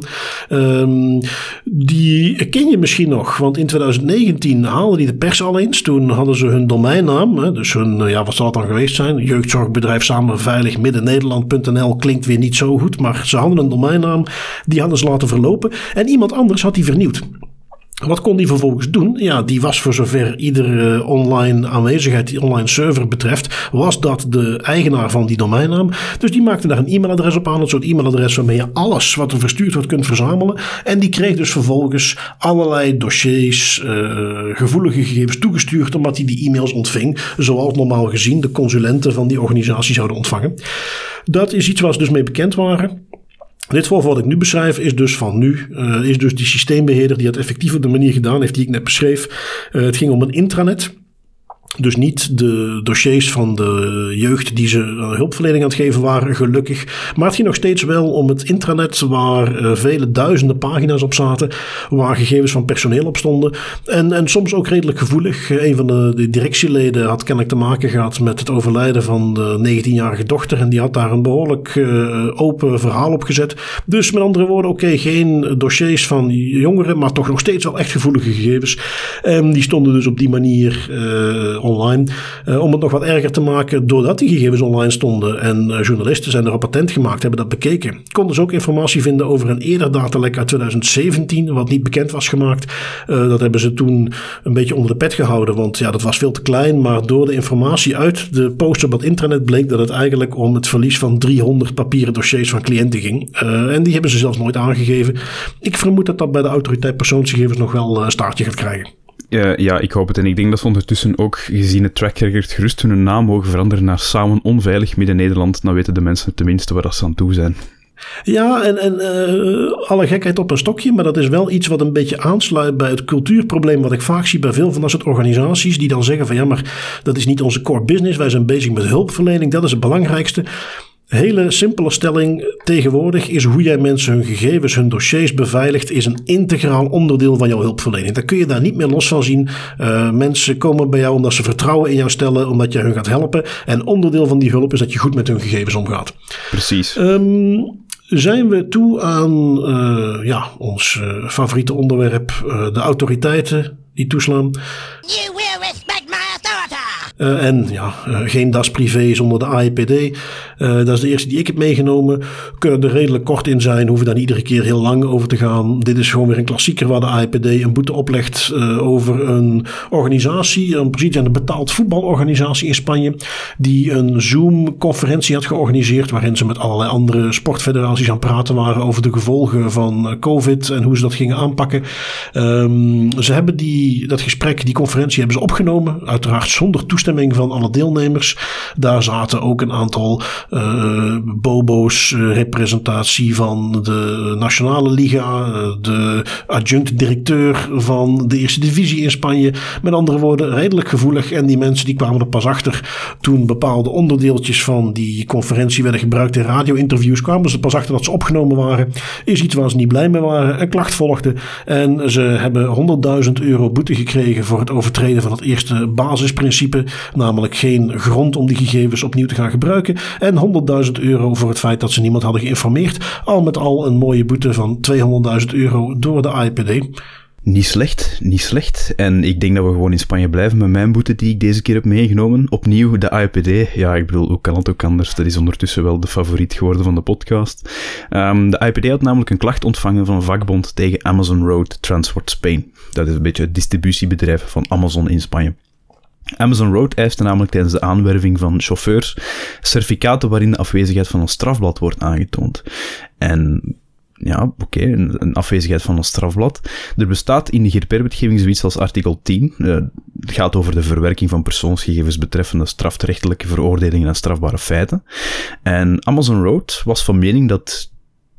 Um, die ken je misschien nog, want in 2019 haalden die de pers al eens. Toen hadden ze hun domeinnaam, hè, dus hun, ja, wat zal het dan geweest zijn? Jeugdzorgbedrijf Samen Veilig Midden-Nederland.nl klinkt weer niet zo goed, maar ze hadden een domeinnaam, die hadden ze laten verlopen. En iemand anders had die vernieuwd. Wat kon die vervolgens doen? Ja, die was voor zover iedere online aanwezigheid, die online server betreft, was dat de eigenaar van die domeinnaam. Dus die maakte daar een e-mailadres op aan, een soort e-mailadres waarmee je alles wat er verstuurd wordt kunt verzamelen. En die kreeg dus vervolgens allerlei dossiers, uh, gevoelige gegevens toegestuurd, omdat hij die e-mails ontving, zoals normaal gezien de consulenten van die organisatie zouden ontvangen. Dat is iets waar ze dus mee bekend waren. Dit voorval wat ik nu beschrijf is dus van nu. Uh, is dus die systeembeheerder die het effectief op de manier gedaan heeft die ik net beschreef. Uh, het ging om een intranet. Dus niet de dossiers van de jeugd die ze hulpverlening aan het geven waren, gelukkig. Maar het ging nog steeds wel om het intranet waar uh, vele duizenden pagina's op zaten. Waar gegevens van personeel op stonden. En, en soms ook redelijk gevoelig. Een van de, de directieleden had kennelijk te maken gehad met het overlijden van de 19-jarige dochter. En die had daar een behoorlijk open verhaal op gezet. Dus met andere woorden, oké, geen dossiers van jongeren, maar toch nog steeds wel echt gevoelige gegevens. En die stonden dus op die manier uh, online. Uh, om het nog wat erger te maken, doordat die gegevens online stonden en uh, journalisten zijn erop patent gemaakt, hebben dat bekeken, konden ze ook informatie vinden over een eerder datalek uit 2017, wat niet bekend was gemaakt. Uh, dat hebben ze toen een beetje onder de pet gehouden, want ja, dat was veel te klein. Maar door de informatie uit de post op het internet bleek dat het eigenlijk om het verlies van 300 papieren dossiers van cliënten ging. en die hebben ze zelfs nooit aangegeven. Ik vermoed dat dat bij de autoriteit persoonsgegevens nog wel een staartje gaat krijgen. Uh, ja, ik hoop het. En ik denk dat ze ondertussen ook, gezien het track record, gerust hun naam mogen veranderen naar Samen Onveilig Midden-Nederland. Dan weten de mensen tenminste waar ze aan toe zijn. Ja, en, en uh, alle gekheid op een stokje, maar dat is wel iets wat een beetje aansluit bij het cultuurprobleem wat ik vaak zie bij veel van dat soort organisaties die dan zeggen van ja, maar dat is niet onze core business, wij zijn bezig met hulpverlening, dat is het belangrijkste. Hele simpele stelling tegenwoordig is hoe jij mensen hun gegevens, hun dossiers beveiligt, is een integraal onderdeel van jouw hulpverlening. Daar kun je daar niet meer los van zien. Uh, mensen komen bij jou omdat ze vertrouwen in jou stellen, omdat jij hun gaat helpen. En onderdeel van die hulp is dat je goed met hun gegevens omgaat. Precies. Um, zijn we toe aan uh, ja, ons uh, favoriete onderwerp, de autoriteiten die toeslaan. You Uh, en ja, uh, geen DAS privé zonder de AIPD. Uh, dat is de eerste die ik heb meegenomen. Kunnen er redelijk kort in zijn, hoeven daar niet iedere keer heel lang over te gaan. Dit is gewoon weer een klassieker waar de AIPD een boete oplegt over een organisatie, een precies een betaald voetbalorganisatie in Spanje, die een Zoom-conferentie had georganiseerd waarin ze met allerlei andere sportfederaties aan praten waren over de gevolgen van COVID en hoe ze dat gingen aanpakken. Um, ze hebben die, dat gesprek, die conferentie hebben ze opgenomen, uiteraard zonder toestemming van alle deelnemers. Daar zaten ook een aantal uh, bobo's, uh, representatie van de Nationale Liga, uh, de adjunct-directeur van de Eerste Divisie in Spanje. Met andere woorden, redelijk gevoelig. En die mensen die kwamen er pas achter toen bepaalde onderdeeltjes van die conferentie werden gebruikt in radio-interviews. Kwamen ze pas achter dat ze opgenomen waren. Is iets waar ze niet blij mee waren. Een klacht volgde. En ze hebben 100.000 euro boete gekregen voor het overtreden van het eerste basisprincipe. Namelijk geen grond om die gegevens opnieuw te gaan gebruiken. En 100.000 euro voor het feit dat ze niemand hadden geïnformeerd. Al met al een mooie boete van 200.000 euro door de AIPD. Niet slecht, niet slecht. En ik denk dat we gewoon in Spanje blijven met mijn boete die ik deze keer heb meegenomen. Opnieuw de IPD. Ja, ik bedoel, hoe kan het ook anders? Dat is ondertussen wel de favoriet geworden van de podcast. Um, de IPD had namelijk een klacht ontvangen van een vakbond tegen Amazon Road Transport Spain. Dat is een beetje het distributiebedrijf van Amazon in Spanje. Amazon Road eiste namelijk tijdens de aanwerving van chauffeurs certificaten waarin de afwezigheid van een strafblad wordt aangetoond. En ja, oké, een, afwezigheid van een strafblad. Er bestaat in de GDPR-wetgeving zoiets als artikel 10. Uh, het gaat over de verwerking van persoonsgegevens betreffende strafrechtelijke veroordelingen en strafbare feiten. En Amazon Road was van mening dat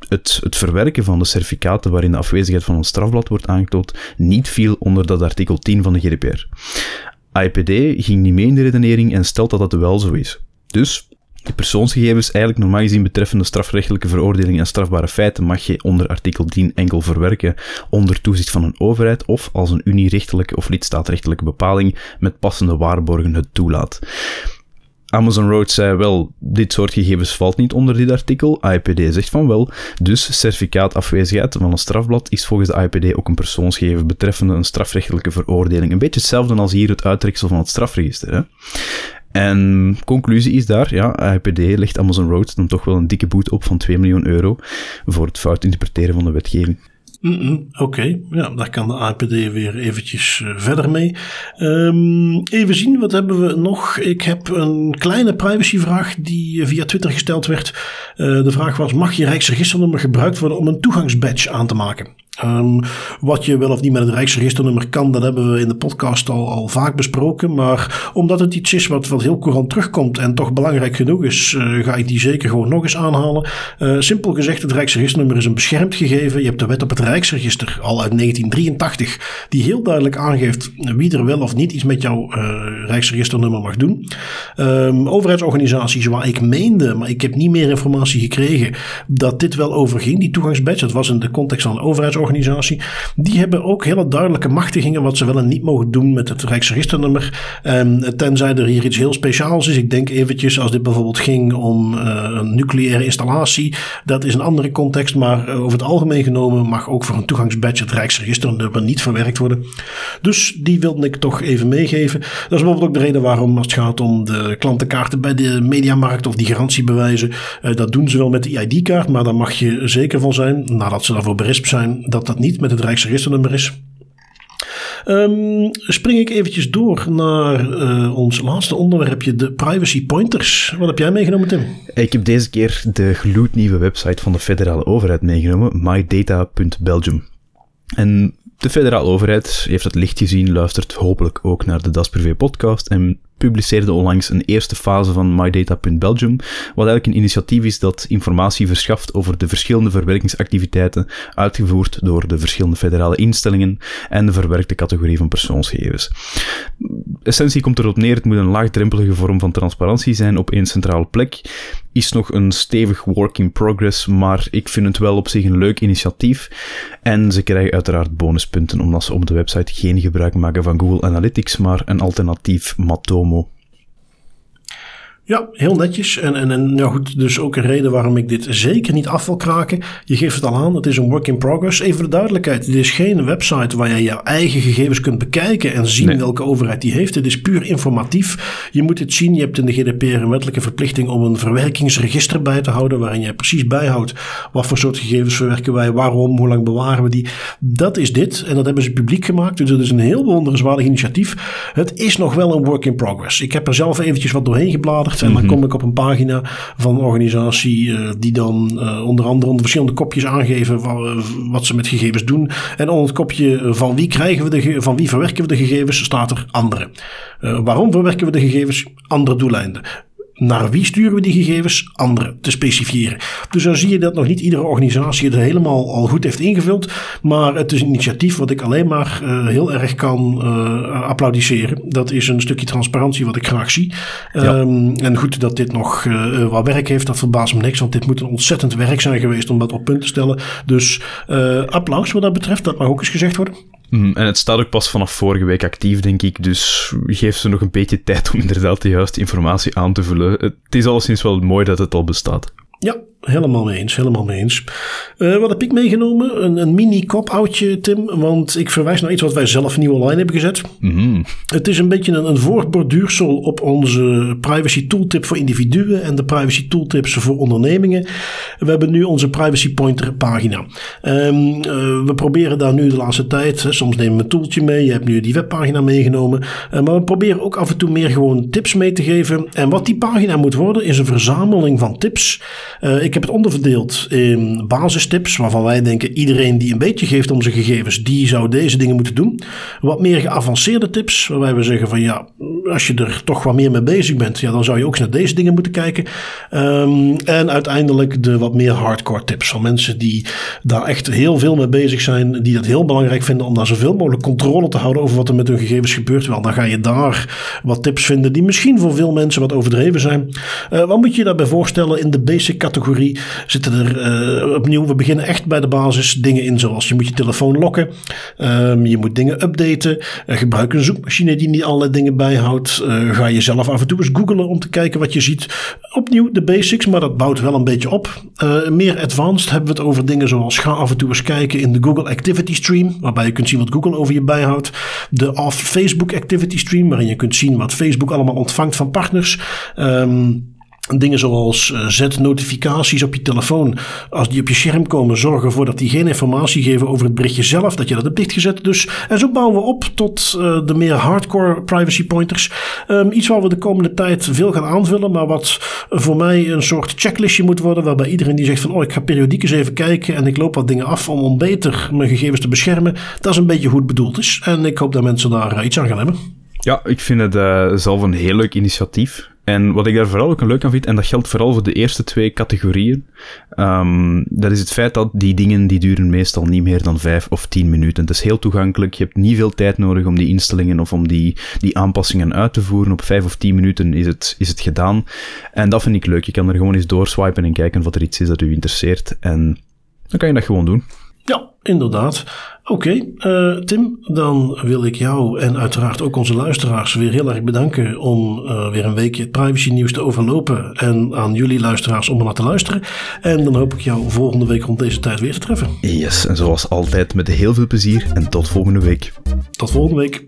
het, het verwerken van de certificaten waarin de afwezigheid van een strafblad wordt aangetoond niet viel onder dat artikel 10 van de GDPR. IPD ging niet mee in de redenering en stelt dat dat wel zo is. Dus de persoonsgegevens eigenlijk normaal gezien betreffende strafrechtelijke veroordelingen en strafbare feiten mag je onder artikel 10 enkel verwerken onder toezicht van een overheid of als een unierechtelijke of lidstaatrechtelijke bepaling met passende waarborgen het toelaat. Amazon Road zei wel, dit soort gegevens valt niet onder dit artikel. IPD zegt van wel. Dus certificaat afwezigheid van een strafblad is volgens de IPD ook een persoonsgegeven betreffende een strafrechtelijke veroordeling. Een beetje hetzelfde als hier het uittreksel van het strafregister. Hè? En conclusie is daar, ja, IPD legt Amazon Road dan toch wel een dikke boete op van 2 miljoen euro voor het fout interpreteren van de wetgeving. Oké, ja, daar kan de APD weer eventjes uh, verder mee. Um, even zien, wat hebben we nog? Ik heb een kleine privacyvraag die via Twitter gesteld werd. Uh, de vraag was, mag je Rijksregisternummer gebruikt worden om een toegangsbadge aan te maken? Um, wat je wel of niet met het Rijksregisternummer kan, dat hebben we in de podcast al, al vaak besproken. Maar omdat het iets is wat, wat heel courant terugkomt en toch belangrijk genoeg is, uh, ga ik die zeker gewoon nog eens aanhalen. Uh, simpel gezegd, het Rijksregisternummer is een beschermd gegeven. Je hebt de wet op het Rijksregister al uit 1983, die heel duidelijk aangeeft wie er wel of niet iets met jouw uh, Rijksregisternummer mag doen. Um, overheidsorganisaties waar ik meende, maar ik heb niet meer informatie gekregen, dat dit wel overging, die toegangsbadge. Dat was in de context van een overheidsorganisatie organisatie. Die hebben ook hele duidelijke machtigingen wat ze wel en niet mogen doen met het Rijksregisternummer. Um, tenzij er hier iets heel speciaals is. Ik denk eventjes als dit bijvoorbeeld ging om uh, een nucleaire installatie. Dat is een andere context. Maar uh, over het algemeen genomen mag ook voor een toegangsbadge het Rijksregisternummer niet verwerkt worden. Dus die wilde ik toch even meegeven. Dat is bijvoorbeeld ook de reden waarom als het gaat om de klantenkaarten bij de mediamarkt of die garantiebewijzen. Uh, dat doen ze wel met de ID-kaart. Maar daar mag je zeker van zijn, nadat ze daarvoor berispt zijn, dat dat niet met het Rijksregisternummer is. Um, spring ik eventjes door naar uh, ons laatste onderwerpje, de privacy pointers. Wat heb jij meegenomen, Tim? Ik heb deze keer de gloednieuwe website van de federale overheid meegenomen, mydata.belgium. En de federale overheid heeft het licht gezien, luistert hopelijk ook naar de Das Privé podcast en publiceerde onlangs een eerste fase van MyData.Belgium, wat eigenlijk een initiatief is dat informatie verschaft over de verschillende verwerkingsactiviteiten uitgevoerd door de verschillende federale instellingen en de verwerkte categorie van persoonsgegevens. Essentie komt erop neer, het moet een laagdrempelige vorm van transparantie zijn op één centrale plek. Is nog een stevig work in progress, maar ik vind het wel op zich een leuk initiatief. En ze krijgen uiteraard bonuspunten omdat ze op de website geen gebruik maken van Google Analytics, maar een alternatief more. Ja, heel netjes. En, en, en ja goed, dus ook een reden waarom ik dit zeker niet af wil kraken. Je geeft het al aan, het is een work in progress. Even de duidelijkheid, dit is geen website waar je jouw eigen gegevens kunt bekijken en zien welke overheid die heeft. Het is puur informatief. Je moet het zien, je hebt in de GDPR een wettelijke verplichting om een verwerkingsregister bij te houden, waarin je precies bijhoudt wat voor soort gegevens verwerken wij, waarom, hoe lang bewaren we die. Dat is dit en dat hebben ze publiek gemaakt. Dus dat is een heel bewonderenswaardig initiatief. Het is nog wel een work in progress. Ik heb er zelf eventjes wat doorheen gebladerd. En dan mhm. kom ik op een pagina van een organisatie uh, die dan uh, onder andere onder verschillende kopjes aangeven uh, wat ze met gegevens doen. En onder het kopje van wie krijgen we de van wie verwerken we de gegevens staat er andere. waarom verwerken we de gegevens? Andere doeleinden. Naar wie sturen we die gegevens? Anderen te specifieren. Dus dan zie je dat nog niet iedere organisatie het helemaal al goed heeft ingevuld. Maar het is een initiatief wat ik alleen maar uh, heel erg kan uh, applaudisseren. Dat is een stukje transparantie wat ik graag zie. Ja. Um, en goed dat dit nog uh, wat werk heeft, dat verbaast me niks. Want dit moet een ontzettend werk zijn geweest om dat op punt te stellen. Dus applaus wat dat betreft. Dat mag ook eens gezegd worden. Mm, en het staat ook pas vanaf vorige week actief, denk ik. Dus geef ze nog een beetje tijd om inderdaad de juiste informatie aan te vullen. Het is alleszins wel mooi dat het al bestaat. Ja, helemaal mee eens, helemaal mee eens. Uh, wat heb ik meegenomen? Een, een mini kop-oudje, Tim. Want ik verwijs naar iets wat wij zelf nieuw online hebben gezet. Mm Het is een beetje een, een voortborduursel op onze privacy tooltip voor individuen en de privacy tooltips voor ondernemingen. We hebben nu onze privacy pointer pagina. Um, uh, we proberen daar nu de laatste tijd, hè, soms nemen we een tooltje mee. Je hebt nu die webpagina meegenomen. Uh, maar we proberen ook af en toe meer gewoon tips mee te geven. En wat die pagina moet worden is een verzameling van tips. Uh, ik heb het onderverdeeld in basistips, waarvan wij denken iedereen die een beetje geeft om zijn gegevens, die zou deze dingen moeten doen. Wat meer geavanceerde tips, waarbij we zeggen van ja, als je er toch wat meer mee bezig bent, ja, dan zou je ook eens naar deze dingen moeten kijken. Um, en uiteindelijk de wat meer hardcore tips van mensen die daar echt heel veel mee bezig zijn, die dat heel belangrijk vinden om daar zoveel mogelijk controle te houden over wat er met hun gegevens gebeurt. Wel, dan ga je daar wat tips vinden die misschien voor veel mensen wat overdreven zijn. Uh, wat moet je daarbij voorstellen? In de basic categorie zitten er uh, opnieuw, we beginnen echt bij de basis dingen in zoals je moet je telefoon lokken, um, je moet dingen updaten, uh, gebruik een zoekmachine die niet allerlei dingen bijhoudt, ga je zelf af en toe eens googlen om te kijken wat je ziet. Opnieuw de basics, maar dat bouwt wel een beetje op. meer advanced hebben we het over dingen zoals ga af en toe eens kijken in de Google Activity Stream, waarbij je kunt zien wat Google over je bijhoudt. De off Facebook Activity Stream, waarin je kunt zien wat Facebook allemaal ontvangt van partners. Um, Dingen zoals uh, zet notificaties op je telefoon. Als die op je scherm komen, zorg ervoor dat die geen informatie geven over het berichtje zelf. Dat je dat hebt dichtgezet. Dus, en zo bouwen we op tot uh, de meer hardcore privacy pointers. Um, iets waar we de komende tijd veel gaan aanvullen. Maar wat voor mij een soort checklistje moet worden. Waarbij iedereen die zegt van oh ik ga periodiek eens even kijken. En ik loop wat dingen af om, beter mijn gegevens te beschermen. Dat is een beetje hoe het bedoeld is. En ik hoop dat mensen daar uh, iets aan gaan hebben. Ja, ik vind het zelf een heel leuk initiatief. En wat ik daar vooral ook leuk aan vind, en dat geldt vooral voor de eerste twee categorieën, um, dat is het feit dat die dingen die duren meestal niet meer dan vijf of tien minuten. Het is heel toegankelijk, je hebt niet veel tijd nodig om die instellingen of om die, die aanpassingen uit te voeren. Op vijf of tien minuten is het, is het gedaan. En dat vind ik leuk. Je kan er gewoon eens doorswipen en kijken of er iets is dat u interesseert. En dan kan je dat gewoon doen. Ja, inderdaad. Oké, okay, uh, Tim, dan wil ik jou en uiteraard ook onze luisteraars weer heel erg bedanken om uh, weer een weekje het privacy nieuws te overlopen. En aan jullie luisteraars om er naar te luisteren. En dan hoop ik jou volgende week rond deze tijd weer te treffen. Yes, en zoals altijd met heel veel plezier en tot volgende week. Tot volgende week.